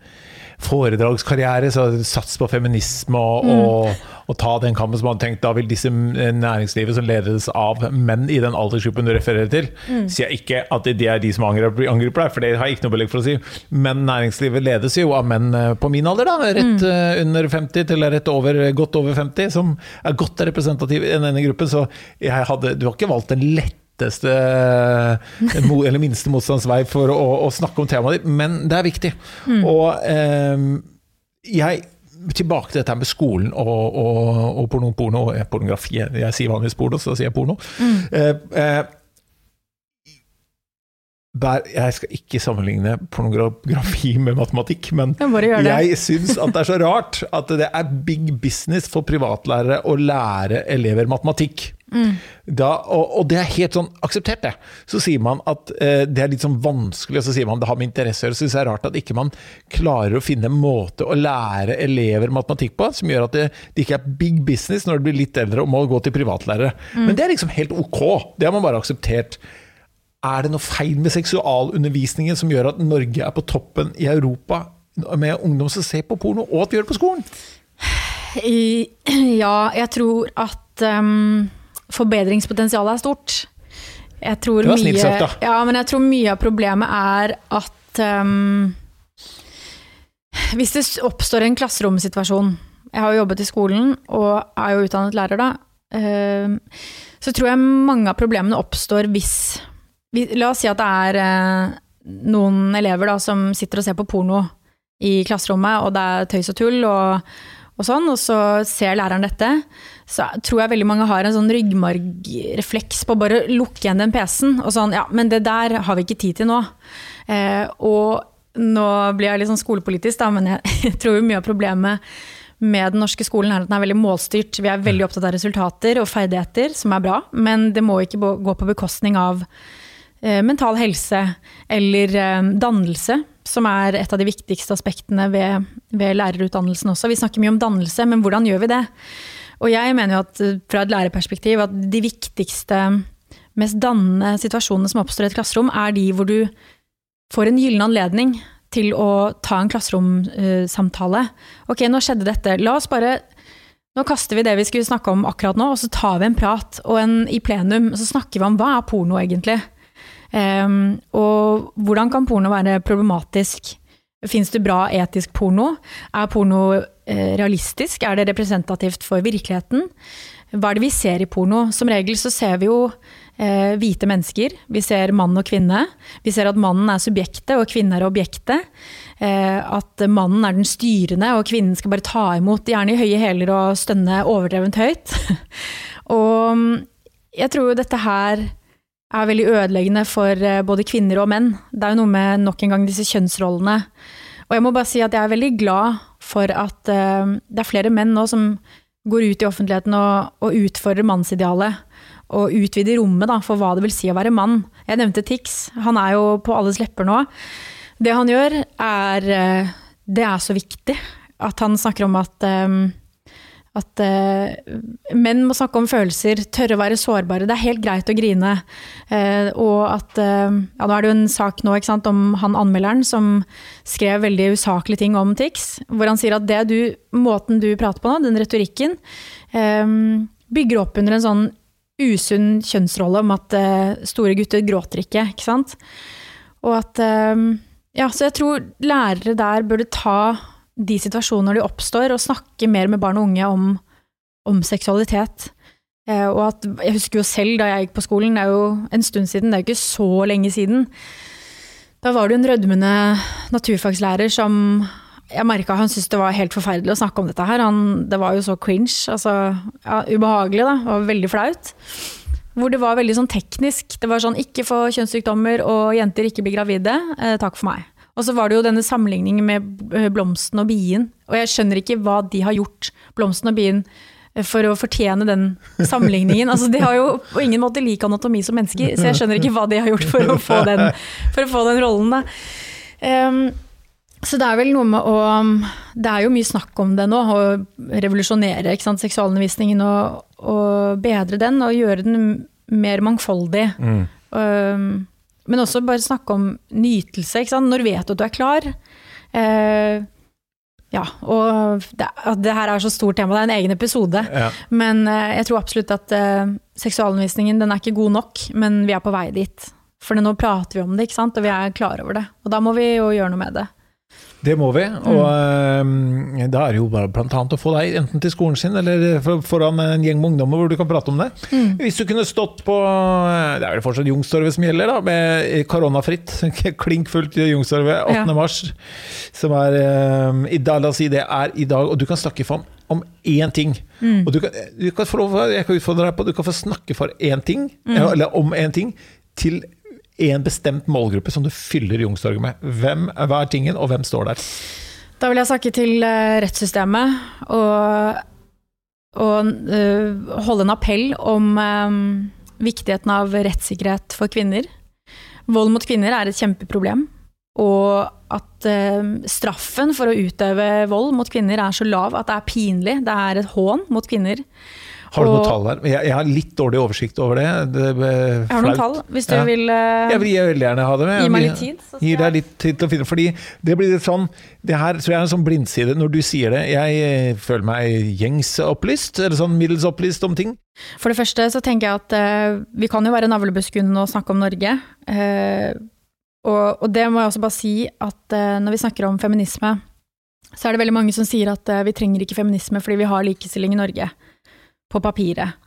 foredragskarriere, så sats på feminisme og, og, og ta den kampen som hadde tenkt da vil disse næringslivet som ledes av menn i den aldersgruppen du refererer til, sier jeg ikke at det er de som angriper, angriper deg, for det har jeg ikke noe belegg for å si, men næringslivet ledes jo av menn eh, på min alder, da, rett mm. under 50 til rett over, godt over 50, som er godt representativ i denne gruppen, så jeg hadde, du har ikke valgt den lette letteste eller minste motstandsvei for å, å snakke om temaet ditt, men det er viktig. Og eh, jeg Tilbake til dette med skolen og, og, og porno, porno, eh, pornografi. Jeg sier vanligvis porno, så da sier jeg porno. Eh, eh, der, jeg skal ikke sammenligne pornografi med matematikk, men det. jeg syns at det er så rart at det er big business for privatlærere å lære elever matematikk. Da, og, og det er helt sånn akseptert, det. Så sier man at eh, det er litt sånn vanskelig, og så sier man det har med interesse å gjøre. Så syns jeg det er rart at ikke man klarer å finne en måte å lære elever matematikk på som gjør at det, det ikke er big business når de blir litt eldre og må gå til privatlærere. Men det er liksom helt ok. Det har man bare akseptert. Er det noe feil med seksualundervisningen som gjør at Norge er på toppen i Europa med ungdom som ser på porno, og at vi gjør det på skolen? I, ja, jeg tror at um, forbedringspotensialet er stort. Jeg tror Det var mye, sagt, da. Ja, men jeg tror mye av problemet er at um, Hvis det oppstår en klasseromsituasjon Jeg har jo jobbet i skolen og er jo utdannet lærer, da. um, så tror jeg mange av problemene oppstår hvis vi, La oss si at det er eh, noen elever da, som sitter og ser på porno i klasserommet, og det er tøys og tull. og og sånn, og så ser læreren dette, så tror jeg veldig mange har en sånn ryggmargrefleks på å bare lukke igjen den PC-en. Og sånn, ja, men det der har vi ikke tid til nå. Eh, og nå blir jeg litt sånn skolepolitisk, da, men jeg, jeg tror mye av problemet med den norske skolen er at den er veldig målstyrt. Vi er veldig opptatt av resultater og ferdigheter, som er bra, men det må ikke gå på bekostning av eh, mental helse eller eh, dannelse, som er et av de viktigste aspektene ved, ved, lærerutdannelsen også. Vi snakker mye om dannelse, men hvordan gjør vi det? Og jeg mener jo at fra et lærerperspektiv at de viktigste, mest dannende situasjonene som oppstår i et klasserom, er de hvor du får en gyllen anledning til å ta en klasseromsamtale. Ok, nå skjedde dette. La oss bare Nå kaster vi det vi skulle snakke om akkurat nå, og så tar vi en prat. Og en, i plenum så snakker vi om hva er porno egentlig? Um, og hvordan kan porno være problematisk? Fins det bra etisk porno? Er porno eh, realistisk? Er det representativt for virkeligheten? Hva er det vi ser i porno? Som regel så ser vi jo eh, hvite mennesker. Vi ser mann og kvinne. Vi ser at mannen er subjektet og kvinnen er objektet. Eh, at mannen er den styrende og kvinnen skal bare ta imot, gjerne i høye hæler og stønne overdrevent høyt. og mm, jeg tror jo dette her er veldig ødeleggende for eh, både kvinner og menn. Det er jo noe med nok en gang disse kjønnsrollene. Og jeg må bare si at jeg er veldig glad for at uh, det er flere menn nå som går ut i offentligheten og, og utfordrer mannsidealet og utvider rommet da, for hva det vil si å være mann. Jeg nevnte Tix, han er jo på alles lepper nå. Det han gjør, er uh, Det er så viktig at han snakker om at um, at uh, menn må snakke om følelser, tørre å være sårbare. Det er helt greit å grine. Uh, og at uh, Ja, nå er det jo en sak nå sant, om han anmelderen som skrev veldig usaklige ting om Tix. Hvor han sier at det du, måten du prater på nå, den retorikken, bygger opp under en sånn usunn kjønnsrolle om at uh, store gutter gråter ikke, ikke sant. Og at uh, Ja, så jeg tror lærere der burde ta de situasjonene når de oppstår, og snakke mer med barn og unge om, om seksualitet. Eh, og at Jeg husker jo selv da jeg gikk på skolen, det er jo en stund siden, det er jo ikke så lenge siden. Da var det jo en rødmende naturfagslærer som jeg merka han syntes det var helt forferdelig å snakke om dette her. Han, det var jo så cringe. Altså, ja, ubehagelig, da. Og veldig flaut. Hvor det var veldig sånn teknisk. Det var sånn ikke få kjønnssykdommer og jenter ikke bli gravide. Eh, takk for meg. Og så var det jo denne sammenligningen med eh, blomsten og bien. Og jeg skjønner ikke hva de har gjort, blomsten og bien, eh, for å fortjene den sammenligningen. Altså, de har jo på ingen måte lik anatomi som mennesker, så jeg skjønner ikke hva de har gjort for å få den, å få den rollen. Da. Um, så det er vel noe med å Det er jo mye snakk om det nå, å revolusjonere seksualundervisningen og, og, bedre den og gjøre den mer mangfoldig. Mm. Um, men også bare snakke om nytelse. Når vet du at du er klar? Uh, ja, og det, det, her er så stort tema, det er en egen episode. Ja. Men uh, jeg tror absolutt at uh, seksualundervisningen den er ikke god nok, men vi er på vei dit. For nå prater vi om det, ikke sant? og vi er klar over det. Og da må vi jo gjøre noe med det. Det må vi. Og mm. uh, da er det jo bare annet å få deg enten til skolen sin eller foran en gjeng med ungdommer hvor du kan prate om det. Mm. Hvis du kunne stått på eh, Det er vel fortsatt Youngstorget som gjelder, da, med koronafritt. Klink fullt Youngstorget 8. Ja. mars. Som er i dag, La oss si det er i dag, og du kan snakke for om én ting. Mm. Og du kan, du kan få, jeg kan utfordre deg på du kan få snakke for én ting, mm. eller om én ting, til en bestemt målgruppe som du fyller Youngstorget med. Hvem, hva er tingen, og hvem står der? Da vil jeg snakke til eh, rettssystemet og, og uh, holde en appell om um, viktigheten av rettssikkerhet for kvinner. Vold mot kvinner er et kjempeproblem. Og at uh, straffen for å utøve vold mot kvinner er så lav at det er pinlig. Det er et hån mot kvinner. Har du noen tall her? Jeg, jeg, har litt dårlig oversikt over det. det jeg har noen tall, hvis du ja. vil uh, Jeg vil veldig gjerne ha det med. Gi meg litt tid. Så Gir deg litt tid til å finne Fordi det blir litt sånn Det her tror jeg er en sånn blindside når du sier det. Jeg eh, føler meg gjengs opplyst, eller sånn middels opplyst om ting. For det første så tenker jeg at uh, vi kan jo være navlebeskuende og snakke om Norge. Uh, og, og, det må jeg også bare si at når vi snakker om feminisme, så er det veldig mange som sier at vi trenger ikke feminisme fordi vi har likestilling i Norge på papiret.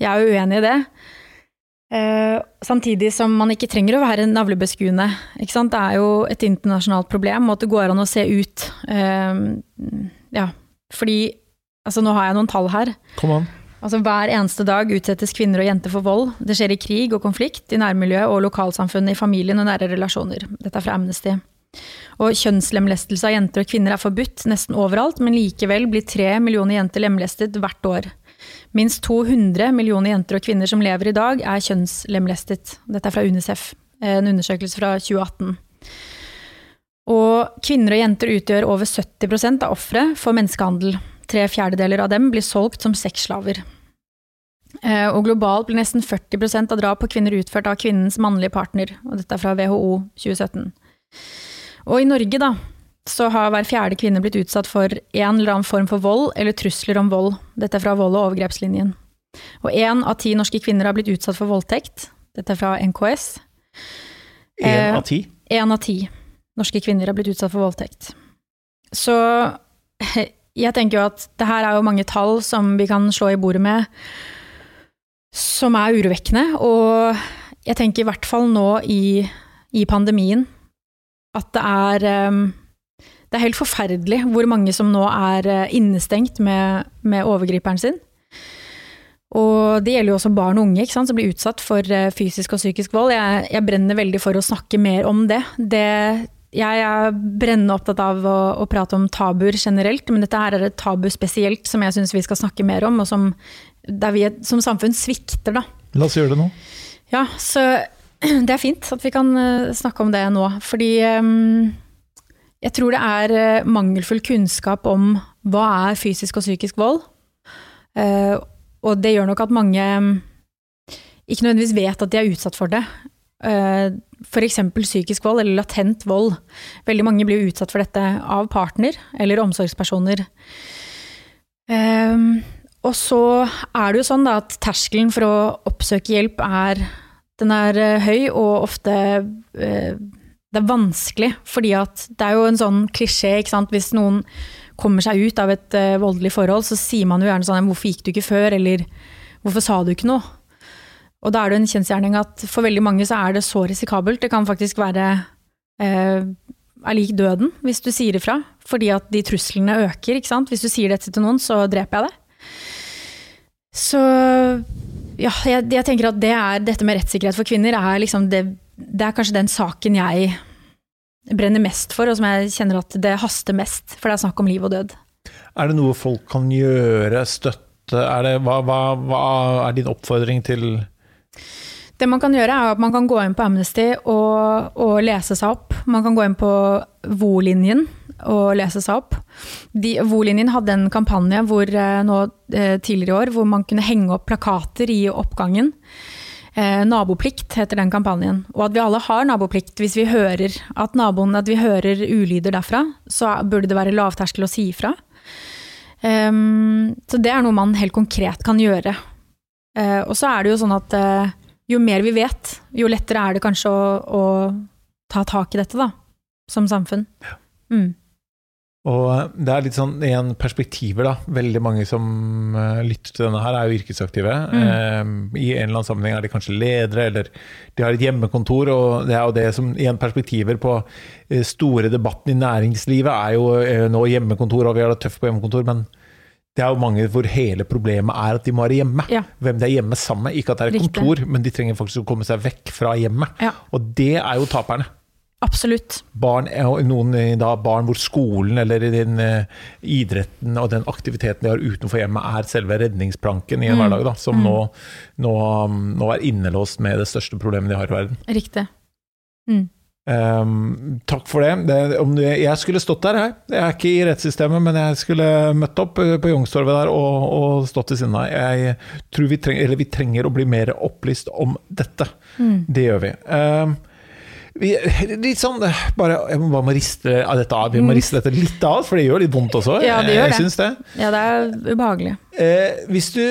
Jeg er jo uenig i det. Eh, samtidig som man ikke trenger å være navlebeskuende. Det er jo et internasjonalt problem, og at det går an å se ut. Eh, ja, fordi Altså, nå har jeg noen tall her. Kom an. Altså, hver eneste dag utsettes kvinner og jenter for vold. Det skjer i krig og konflikt, i nærmiljøet og lokalsamfunnet, i familien og nære relasjoner. Dette er fra Amnesty. Og kjønnslemlestelse av jenter og kvinner er forbudt nesten overalt, men likevel blir tre millioner jenter lemlestet hvert år. Minst 200 millioner jenter og kvinner som lever i dag, er kjønnslemlestet. Dette er fra Unicef, en undersøkelse fra 2018. Og kvinner og jenter utgjør over 70% av ofre for menneskehandel. Tre fjerdedeler av dem blir solgt som sexslaver. Eh, og globalt blir nesten 40% av drap på kvinner utført av kvinnens mannlige partner. Og dette er fra WHO 2017. Og i Norge, da, så har hver fjerde kvinne blitt utsatt for en eller annen form for vold eller trusler om vold. Dette er fra vold- og overgrepslinjen. Og én av ti norske kvinner har blitt utsatt for voldtekt. Dette er fra NKS. Én av ti? Én av ti norske kvinner har blitt utsatt for voldtekt. Så jeg tenker jo at det her er jo mange tall som vi kan slå i bordet med, som er urovekkende. Og jeg tenker i hvert fall nå i, i pandemien at det er um, det er helt forferdelig hvor mange som nå er eh, innestengt med, med overgriperen sin. Og det gjelder jo også barn og unge sant, som blir utsatt for eh, fysisk og psykisk vold. Jeg, jeg, brenner veldig for å snakke mer om det. det jeg er brennende opptatt av å, å, prate om tabuer generelt, men dette her er et tabu spesielt som jeg syns vi skal snakke mer om, og som, der vi som samfunn svikter, da. La oss gjøre det nå. Ja, så det er fint at vi kan eh, snakke om det nå. Fordi um, jeg tror det er eh, mangelfull kunnskap om hva er fysisk og psykisk vold. Uh, og det gjør nok at mange mm, ikke nødvendigvis vet at de er utsatt for det. Uh, F.eks. psykisk vold eller latent vold. Veldig mange blir utsatt for dette av partner eller omsorgspersoner. Um, og så er det jo sånn at terskelen for å oppsøke hjelp er, den er høy, og ofte det er vanskelig, fordi at det er jo en sånn klisjé, ikke sant. Hvis noen kommer seg ut av et uh, voldelig forhold, så sier man jo gjerne sånn 'hvorfor gikk du ikke før', eller 'hvorfor sa du ikke noe'? Og da er det en kjensgjerning at for veldig mange så er det så risikabelt. Det kan faktisk være uh, er lik døden hvis du sier ifra, fordi at de truslene øker, ikke sant. Hvis du sier dette til noen, så dreper jeg det. Så ja, jeg, jeg tenker at det er, dette med rettssikkerhet for kvinner er liksom det det er kanskje den saken jeg brenner mest for, og som jeg kjenner at det haster mest, for det er snakk om liv og død. Er det noe folk kan gjøre, støtte? Er det, hva, hva, hva, er din oppfordring til Det man kan gjøre, er at man kan gå inn på Amnesty og, og lese seg opp. Man kan gå inn på VO-linjen og lese seg opp. VO-linjen hadde en kampanje hvor, eh, nå, eh, tidligere i år hvor man kunne henge opp plakater i oppgangen Eh, naboplikt heter den kampanjen. Og at vi alle har naboplikt. Hvis vi hører at naboen, at vi hører ulyder derfra, så burde det være lavterskel å si ifra. Um, så det er noe man helt konkret kan gjøre. Uh, og så er det jo sånn at uh, jo mer vi vet, jo lettere er det kanskje å, å ta tak i dette, da. Som samfunn. Mm. Og eh, det er litt sånn igjen perspektiver, da. Veldig mange som uh, lytter til denne her, er jo yrkesaktive. Mm. Uh, I en eller annen sammenheng er de kanskje ledere, eller de har et hjemmekontor. Og det er jo det som igjen perspektiver på store debatten i næringslivet er jo nå hjemmekontor, og vi har det tøft på hjemmekontor, men det er jo mange hvor hele problemet er at de må være hjemme. Ja. Hvem de er hjemme sammen med. Ikke at det er et Riktig. kontor, men de trenger faktisk å komme seg vekk fra hjemmet. Ja. Og det er jo taperne. Absolutt. Barn, noen da, barn hvor skolen eller den uh, idretten og den aktiviteten de har utenfor hjemmet, er selve redningsplanken i en mm. hverdag, da, som mm. nå, nå, nå, er innelåst med det største problemet de har i verden. Riktig. Mm. Um, takk for det. det du, jeg skulle stått der, jeg. Jeg er ikke i rettssystemet, men jeg skulle møtt opp på Youngstorget der og, og, stått ved siden av. Jeg tror vi trenger, vi trenger å bli mer opplyst om dette. Mm. Det gjør vi. Um, vi, litt sånn bare, Jeg må bare riste dette av. Vi må mm. riste dette litt av, for det gjør litt vondt også. Ja, det gjør det. det. Ja, det er ubehagelig. Eh, hvis du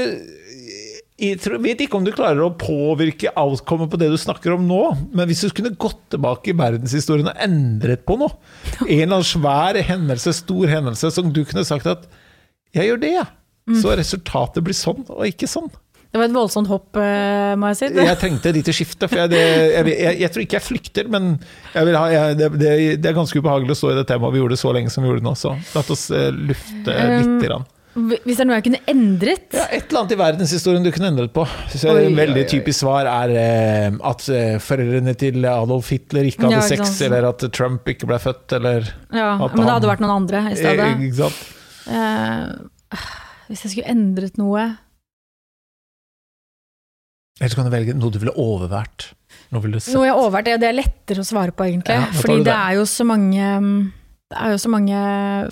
jeg vet ikke om du klarer å påvirke outcomet på det du snakker om nå, men hvis du kunne gått tilbake i verdenshistorien og endret på noe, en eller annen svær hendelse, stor hendelse, som du kunne sagt at 'jeg gjør det', mm. så resultatet blir sånn og ikke sånn. Det var et voldsomt hopp, eh, må jeg si. Jeg trengte et lite skifte. For jeg, det, jeg, jeg, jeg, tror ikke jeg flykter, men ha, det, det, er ganske ubehagelig å stå i det temaet vi gjorde det så lenge som vi gjorde det nå. Så la oss uh, lufte lite litt. Grann. Hvis det er noe jeg kunne endret? Ja, Et eller annet i verdenshistorien du kunne endret på. Så Oi, et veldig oi, oi. typisk svar er eh, at eh, foreldrene til Adolf Hitler ikke hadde Ja, ikke sex, eller at Trump ikke ble født, eller Ja, At men det hadde vært noen andre i stedet. Eh? Eh, hvis jeg skulle endret noe Eller så kan du velge noe du ville overvært. Noe ville du. Noe jeg overvært, det, det er lettere å svare på, egentlig. Ja, fordi det det. er jo så mange det er jo så mange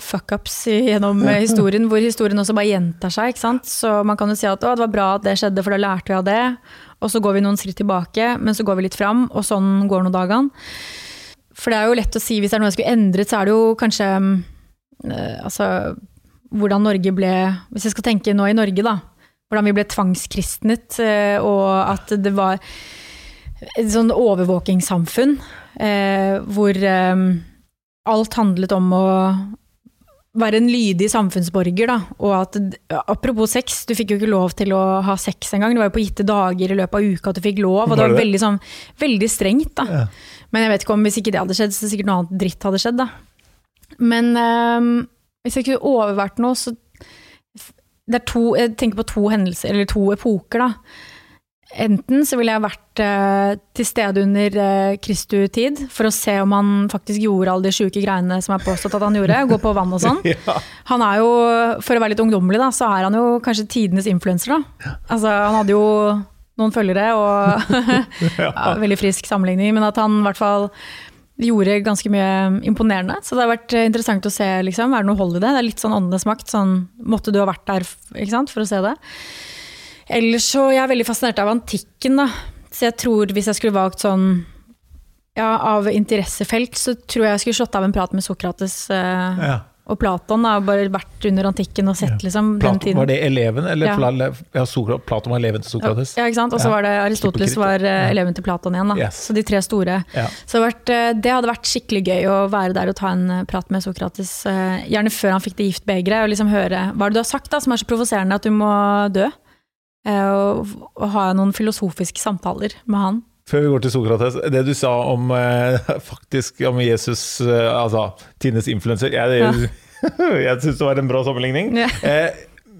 fuckups gjennom eh, historien, hvor historien også bare gjentar seg. ikke sant? Så man kan jo si at det var bra at det skjedde, for da lærte vi av det. Og så går vi noen skritt tilbake, men så går vi litt fram, og sånn går nå dagene. For det er jo lett å si, hvis det er noe jeg skulle endret, så er det jo kanskje eh, Altså hvordan Norge ble Hvis jeg skal tenke nå i Norge, da. Hvordan vi ble tvangskristnet, eh, og at det var et sånn overvåkingssamfunn eh, hvor eh, alt handlet om å være en lydig samfunnsborger, da. Og at, apropos sex, du fikk jo ikke lov til å ha sex engang. Det var jo på gitte dager i løpet av uka at du fikk lov, og det Var veldig, sånn, veldig strengt, da. Ja. Men jeg vet ikke om hvis ikke det hadde skjedd, så sikkert noe annet dritt hadde skjedd, da. Men eh, hvis jeg kunne overvært noe, så det er to, Jeg tenker på to hendelser, eller to epoker, da. Enten så ville jeg vært eh, til stede under eh, Kristu tid, for å se om han faktisk gjorde alle de sjuke greiene som er påstått at han gjorde, gå på vann og sånn. Ja. Han er jo, for å være litt ungdommelig, da, så er han jo kanskje tidenes influenser, da. Altså, han hadde jo noen følgere, og ja, veldig frisk sammenligning, men at han i hvert fall gjorde ganske mye imponerende. Så det har vært eh, interessant å se, liksom. Er det noe hold i det? Det er litt sånn åndenes makt. Sånn, måtte du ha vært der sant, for å se det? Ellers så jeg er veldig fascinert av antikken, da. Så jeg tror hvis jeg skulle valgt sånn ja, av interessefelt, så tror jeg jeg skulle slått av en prat med Sokrates eh, Ja. Og Platon. har bare vært under antikken og sett Ja. liksom, den Platon, tiden. var det eleven, eller Ja. Ja, Sokra- Platon var eleven til Sokrates? Ja, ikke sant? Og så Ja. var det Aristoteles var eh, ja. eleven til Platon igjen. Da. Yes. Så de tre store. Ja. Så det, eh, det hadde vært skikkelig gøy å være der og ta en eh, prat med Sokrates. Gjerne før han fikk det giftbegeret, og liksom høre hva er det du har sagt da, som er så provoserende at du må dø. Og, og ha noen filosofiske samtaler med han. Før vi går til Sokrates, det du sa om eh, faktisk om Jesus, eh, altså Tines influenser Jeg, jeg syns det var en bra sammenligning. Ja.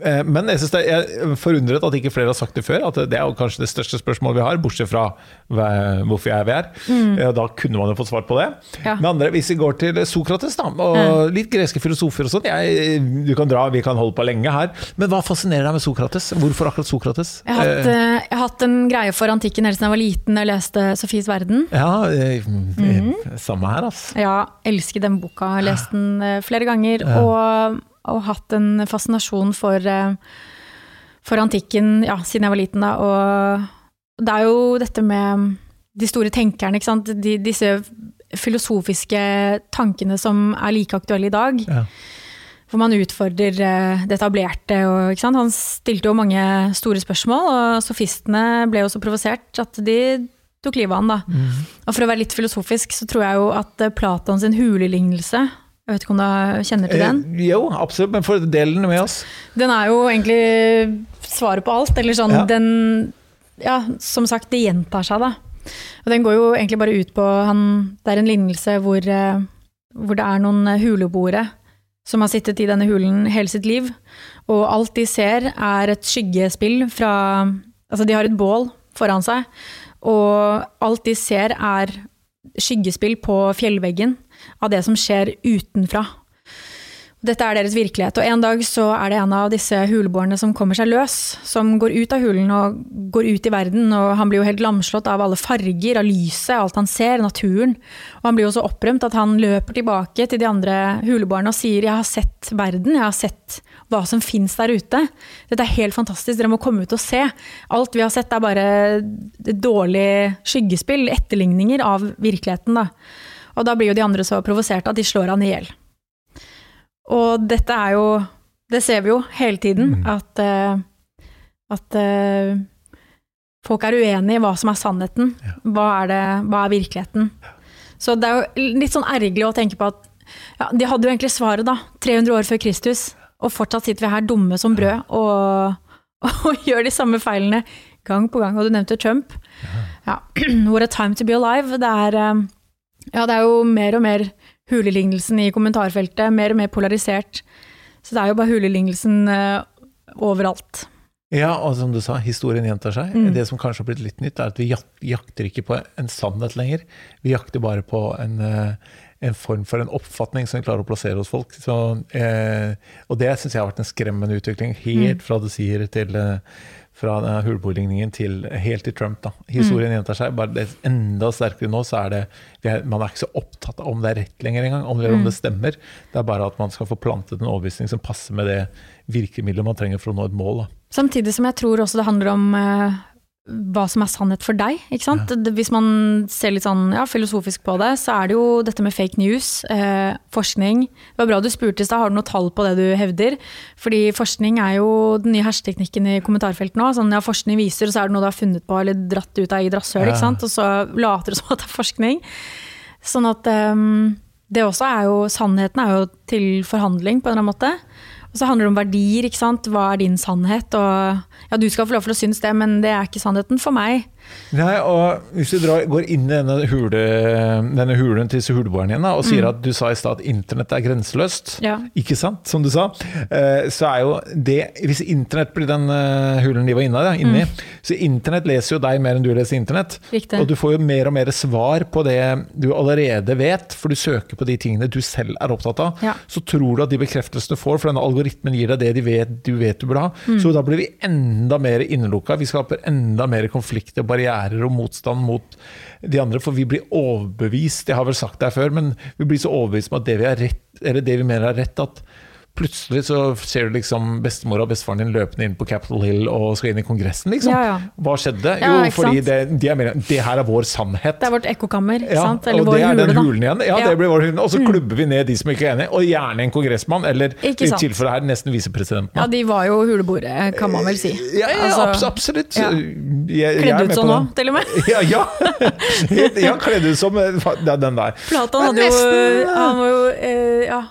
Eh, eh, men jeg, synes det, jeg er forundret at ikke flere har sagt det før. At det er jo kanskje det største spørsmålet vi har, bortsett fra hvorfor jeg er her. Mm. Da kunne man jo fått svar på det. Mm. Ja. Men andre, hvis vi går til Sokrates da, og litt greske filosofer og sånn Du kan dra, vi kan holde på lenge her. Men hva fascinerer deg med Sokrates? Hvorfor akkurat Sokrates? Jeg har, hatt, Eh, eh, jeg har hatt en greie for antikken helt siden jeg var liten og leste Sofies verden. ja, eh, Mhm. samme her, altså. Ja, elsker den boka. Har lest den eh, flere ganger. Og, og hatt en fascinasjon for, eh, for antikken ja, siden jeg var liten. Da. Og det er jo dette med de store tenkerne, ikke sant. De, disse filosofiske tankene som er like aktuelle i dag. Ja. Hvor man utfordrer eh, det etablerte. Og? Han stilte jo mange store spørsmål, og sofistene ble jo så provosert at de tok livet av han. da. Mm. Og for å være litt filosofisk, så tror jeg jo at Platons hulelignelse Jeg vet ikke om du kjenner til den? Eh, jo, absolutt, men for del den med oss. Den er jo egentlig svaret på alt. Eller sånn, Ja. den Ja, som sagt, det gjentar seg, da. Og den går jo egentlig bare ut på han Det er en lignelse hvor, eh, hvor det er noen eh, huleboere som har sittet i denne hulen hele sitt liv, og alt de ser er et skyggespill fra Altså, de har et bål foran seg, og alt de ser er skyggespill på fjellveggen av det som skjer utenfra. Dette er deres virkelighet, og en dag så er det en av disse huleboerne som kommer seg løs, som går ut av hulen og går ut i verden, og han blir jo helt lamslått av alle farger, av lyset, alt han ser, naturen. Og han blir jo så opprømt at han løper tilbake til de andre huleboerne og sier 'jeg har sett verden, jeg har sett hva som fins der ute'. Dette er helt fantastisk, dere må komme ut og se. Alt vi har sett er bare dårlig skyggespill, etterligninger av virkeligheten, da. Og da blir jo de andre så provoserte at de slår han i hjel. Og dette er jo Det ser vi jo hele tiden, Mm. at, uh, at uh, folk er uenige i hva som er sannheten. Hva er, det, hva er virkeligheten? Så det er jo litt sånn ergerlig å tenke på at ja, de hadde jo egentlig svaret, da. 300 år før Kristus. Og fortsatt sitter vi her dumme som brød og, og gjør de samme feilene gang på gang. Og du nevnte Trump. Ja. What a time to be alive. Det er, eh, ja, det er jo mer og mer hulelignelsen i kommentarfeltet, mer og mer polarisert. Så det er jo bare hulelignelsen eh, overalt. Ja, og som du sa, historien gjentar seg. Mm. Det som kanskje har blitt litt nytt, er at vi jakter ikke på en sannhet lenger. Vi jakter bare på en, eh, en form for en oppfatning som vi klarer å plassere hos folk. Så, eh, og det syns jeg har vært en skremmende utvikling, helt fra det sier til eh, fra denne til helt til Trump. da. Historien gjentar seg. bare det er Enda sterkere nå så er det vi er, Man er ikke så opptatt av om det er rett lenger engang, om, mm. om det stemmer. Det er bare at man skal få plantet en overbevisning som passer med det virkemidlet man trenger for å nå et mål. da. Samtidig som jeg tror også det handler om eh, hva som er sannhet for deg. Ikke sant? Ja. Hvis man ser litt sånn ja, filosofisk på det, så er det jo dette med fake news, eh, forskning. Det var bra du spurte i stad, har du noe tall på det du hevder? Fordi forskning er jo den nye hersketeknikken i kommentarfeltet nå. Sånn, ja, forskning viser, og så er det noe du har funnet på eller dratt ut av eget rasshøl, Ja. ikke sant? og så later du som at det er forskning. Sånn at um, det også er jo Sannheten er jo til forhandling, på en eller annen måte. Og så handler det om verdier, ikke sant. Hva er din sannhet? Og ja, du skal få lov til å synes det, men det er ikke sannheten for meg. Nei, og Hvis du drar, går inn i denne, hule, denne hulen til disse huleboerne igjen da, og sier at du sa i stad at internett er grenseløst, Ja. ikke sant, som du sa, eh, så er jo det Hvis internett blir den eh, hulen de var inne, da, inni, så internett leser jo deg mer enn du leser internett. Riktig. Og du får jo mer og mer svar på det du allerede vet, for du søker på de tingene du selv er opptatt av. Ja. Så tror du at de bekreftelsene du får, for denne algoritmen gir deg det de vet, du vet du burde ha. Så da blir vi enda mer innelukka. Vi skaper enda mer konflikter, barrierer og motstand mot de andre, for vi blir overbevist. Jeg har vel sagt det her før, men vi blir så overbevist om at det vi, rett, det vi mener er rett, at plutselig så ser du liksom bestemor og bestefaren din løpende inn på Capitol Hill og skal inn i Kongressen, liksom. Ja, ja. Hva skjedde? Jo, fordi det, de er mer, det her er vår sannhet. Det er vårt ekkokammer, ikke Ja, sant? Eller og det er den hulen igjen. Ja, det blir vår hule. Og så klubber vi ned de som ikke er enige, og gjerne en kongressmann, eller i tilfelle her nesten visepresidenten. Ja, de var jo huleboere, kan man vel si. Ja, Altså, abs absolutt. Kledd ut sånn nå, til og med. Ja, ja. ja kledd ut som eh, den der. Platon hadde jo Han var jo eh, Ja.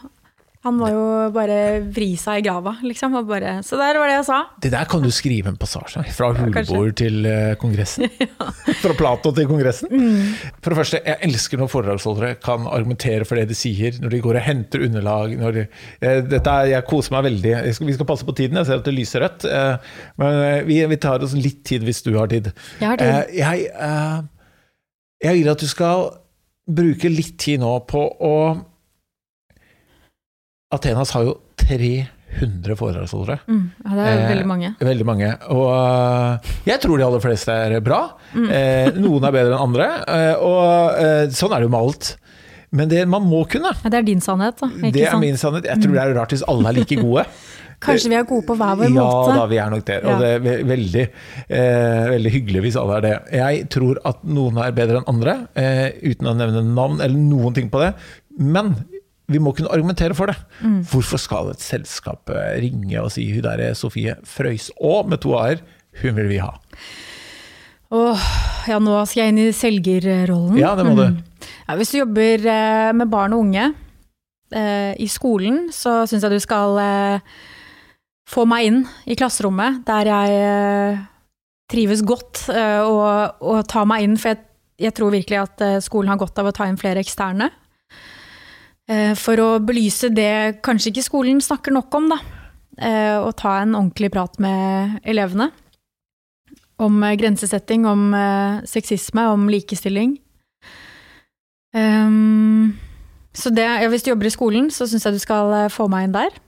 Han må jo bare vri seg i grava, liksom. Bare, så der var det jeg sa. Det der kan du skrive en passasje fra hulebord ja, til eh, Kongressen. Fra Plato til Kongressen. Mm. For det første, jeg elsker når foredragsholdere kan argumentere for det de sier, når de går og henter underlag. De, eh, dette jeg koser meg veldig. Skal, vi skal passe på tiden, jeg ser at det lyser rødt. eh, men eh, vi, vi tar oss litt tid hvis du har tid. Jeg har tid. Eh, jeg, eh, jeg vil at du skal bruke litt tid nå på å Athenas har jo 300 foredragsholdere. Mm, ja, det er eh, veldig mange. Veldig mange. Og øh, jeg tror de aller fleste er bra. Mm. Eh, noen er bedre enn andre. Eh, og eh, sånn er det jo med alt. Men det man må kunne, Ja, det er din sannhet, da. Ikke det er sant? min sannhet. Jeg tror det er rart hvis alle er like gode. Kanskje vi er gode på hver vår ja måte. da, vi er nok det. Og Ja. det er veldig, eh, veldig hyggelig hvis alle er det. Jeg tror at noen er bedre enn andre, eh, uten å nevne navn eller noen ting på det. Men vi må kunne argumentere for det. Mm. Hvorfor skal et selskap eh, ringe og si hun der er Sofie Frøyså med to a-er, hun vil vi ha. Åh, ja, nå skal jeg inn i selgerrollen. Ja, det må du. Mm. Ja, hvis du jobber eh, med barn og unge eh, i skolen, så syns jeg du skal eh, få meg inn i klasserommet, der jeg eh, trives godt, eh, og, og ta meg inn, for jeg, jeg tror virkelig at eh, skolen har godt av å ta inn flere eksterne. Eh, for å belyse det kanskje ikke skolen snakker nok om, da. Eh, og ta en ordentlig prat med elevene om eh, grensesetting, om eh, sexisme, om likestilling. Ehm, så det, ja, hvis du jobber i skolen, så syns jeg du skal eh, få meg inn der.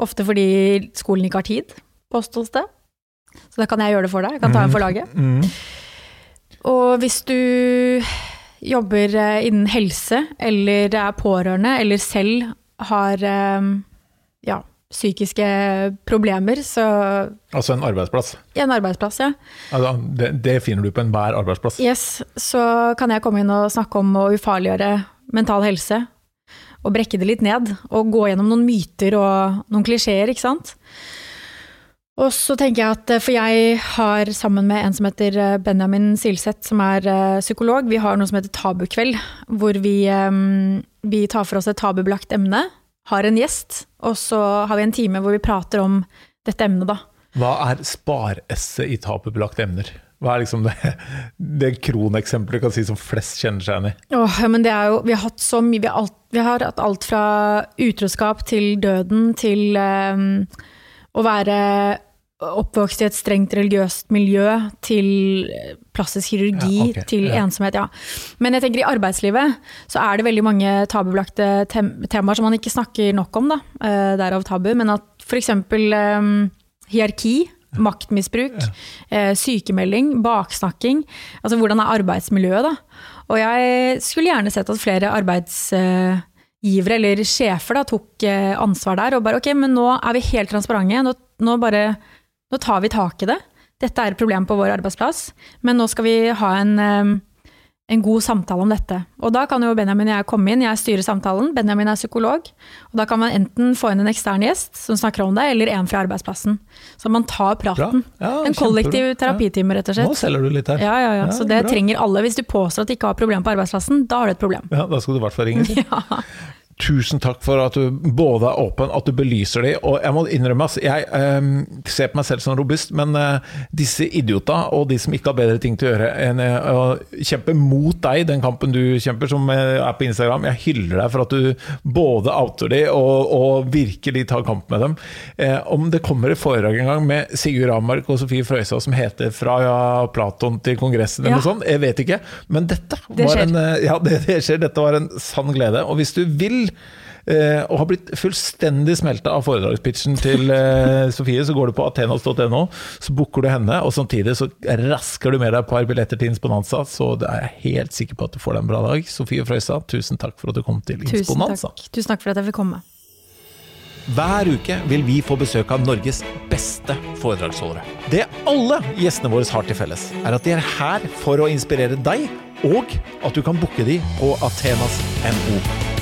Ofte fordi skolen ikke har tid, påstås det. Så da kan jeg gjøre det for deg. Jeg kan ta en for laget. Mm. Og hvis du jobber eh, innen helse, eller er pårørende, eller selv har eh, ja, psykiske problemer, så Altså en arbeidsplass. En arbeidsplass, ja. Altså, det, det finner du på enhver arbeidsplass. Yes, så kan jeg komme inn og snakke om å ufarliggjøre mental helse. Og brekke det litt ned. Og gå gjennom noen myter og noen klisjeer, ikke sant. Og så tenker jeg at, For jeg har sammen med en som heter eh, Benjamin Silseth, som er eh, psykolog, vi har noe som heter Tabukveld. Hvor vi, eh, vi tar for oss et tabubelagt emne, har en gjest, og så har vi en time hvor vi prater om dette emnet, da. Hva er spar-esset i tabubelagte emner? Hva er liksom det, det kroneksempelet du kan si som flest kjenner seg igjen i? Åh, ja, men det er jo, vi har hatt så mye vi har, alt, vi har hatt alt fra utroskap til døden til eh, å være oppvokst i et strengt religiøst miljø, til plastisk kirurgi, Ja, okay. til ja. ensomhet. Ja. Men jeg tenker i arbeidslivet så er det veldig mange tabubelagte tem temaer som man ikke snakker nok om, da. Eh, derav tabu. Men at f.eks. Um, hierarki, maktmisbruk, eh, sykemelding, baksnakking. Altså hvordan er arbeidsmiljøet, da. Og jeg skulle gjerne sett at flere arbeidsgivere eller sjefer da, tok eh, ansvar der og bare ok, men nå er vi helt transparente. Nå, nå, bare, nå tar vi tak i det. Dette er et problem på vår arbeidsplass, men nå skal vi ha en, eh, en god samtale om dette. Og da kan jo Benjamin og jeg komme inn, jeg styrer samtalen, Benjamin er psykolog. Og da kan man enten få inn en ekstern gjest som snakker om det, eller en fra arbeidsplassen. Så man tar praten. Ja, en kollektiv terapitime, rett og slett. Nå selger du litt her. Ja, ja, ja. Ja, Så det bra. trenger alle. Hvis du påstår at de ikke har problemer på arbeidsplassen, da har du et problem. Ja, da skal du i hvert fall ringe. si. Tusen takk for at du både er åpen, at du belyser de. Og jeg må innrømme, altså, jeg eh, ser på meg selv som robust, men eh, disse idiota og de som ikke har bedre ting til å gjøre enn eh, å kjempe mot deg, den kampen du kjemper, som eh, er på Instagram, jeg hyller deg for at du både outer de og, og virkelig tar kamp med dem. Eh, om det kommer et foredrag en gang med Sigurd Amark og Sofie Frøysa som heter 'Fra ja, Platon til Kongressen' eller Ja. noe sånt, jeg vet ikke. Men dette Det var skjer. en ja, det, det skjer. Dette var en sann glede. Og hvis du vil eh, og har blitt fullstendig smelta av foredragspitchen til eh, Sofie, så går du på athenas.no, så booker du henne, og samtidig så rasker du med deg et par billetter til Insponanza, så det er jeg helt sikker på at du får deg en bra dag. Sofie Frøysa, tusen takk for at du kom til Tusen takk. Tusen takk for at jeg fikk komme. Hver uke vil vi få besøk av Norges beste foredragsholdere. Det alle gjestene våre har til felles, er at de er her for å inspirere deg, og at du kan booke de på athenas.no.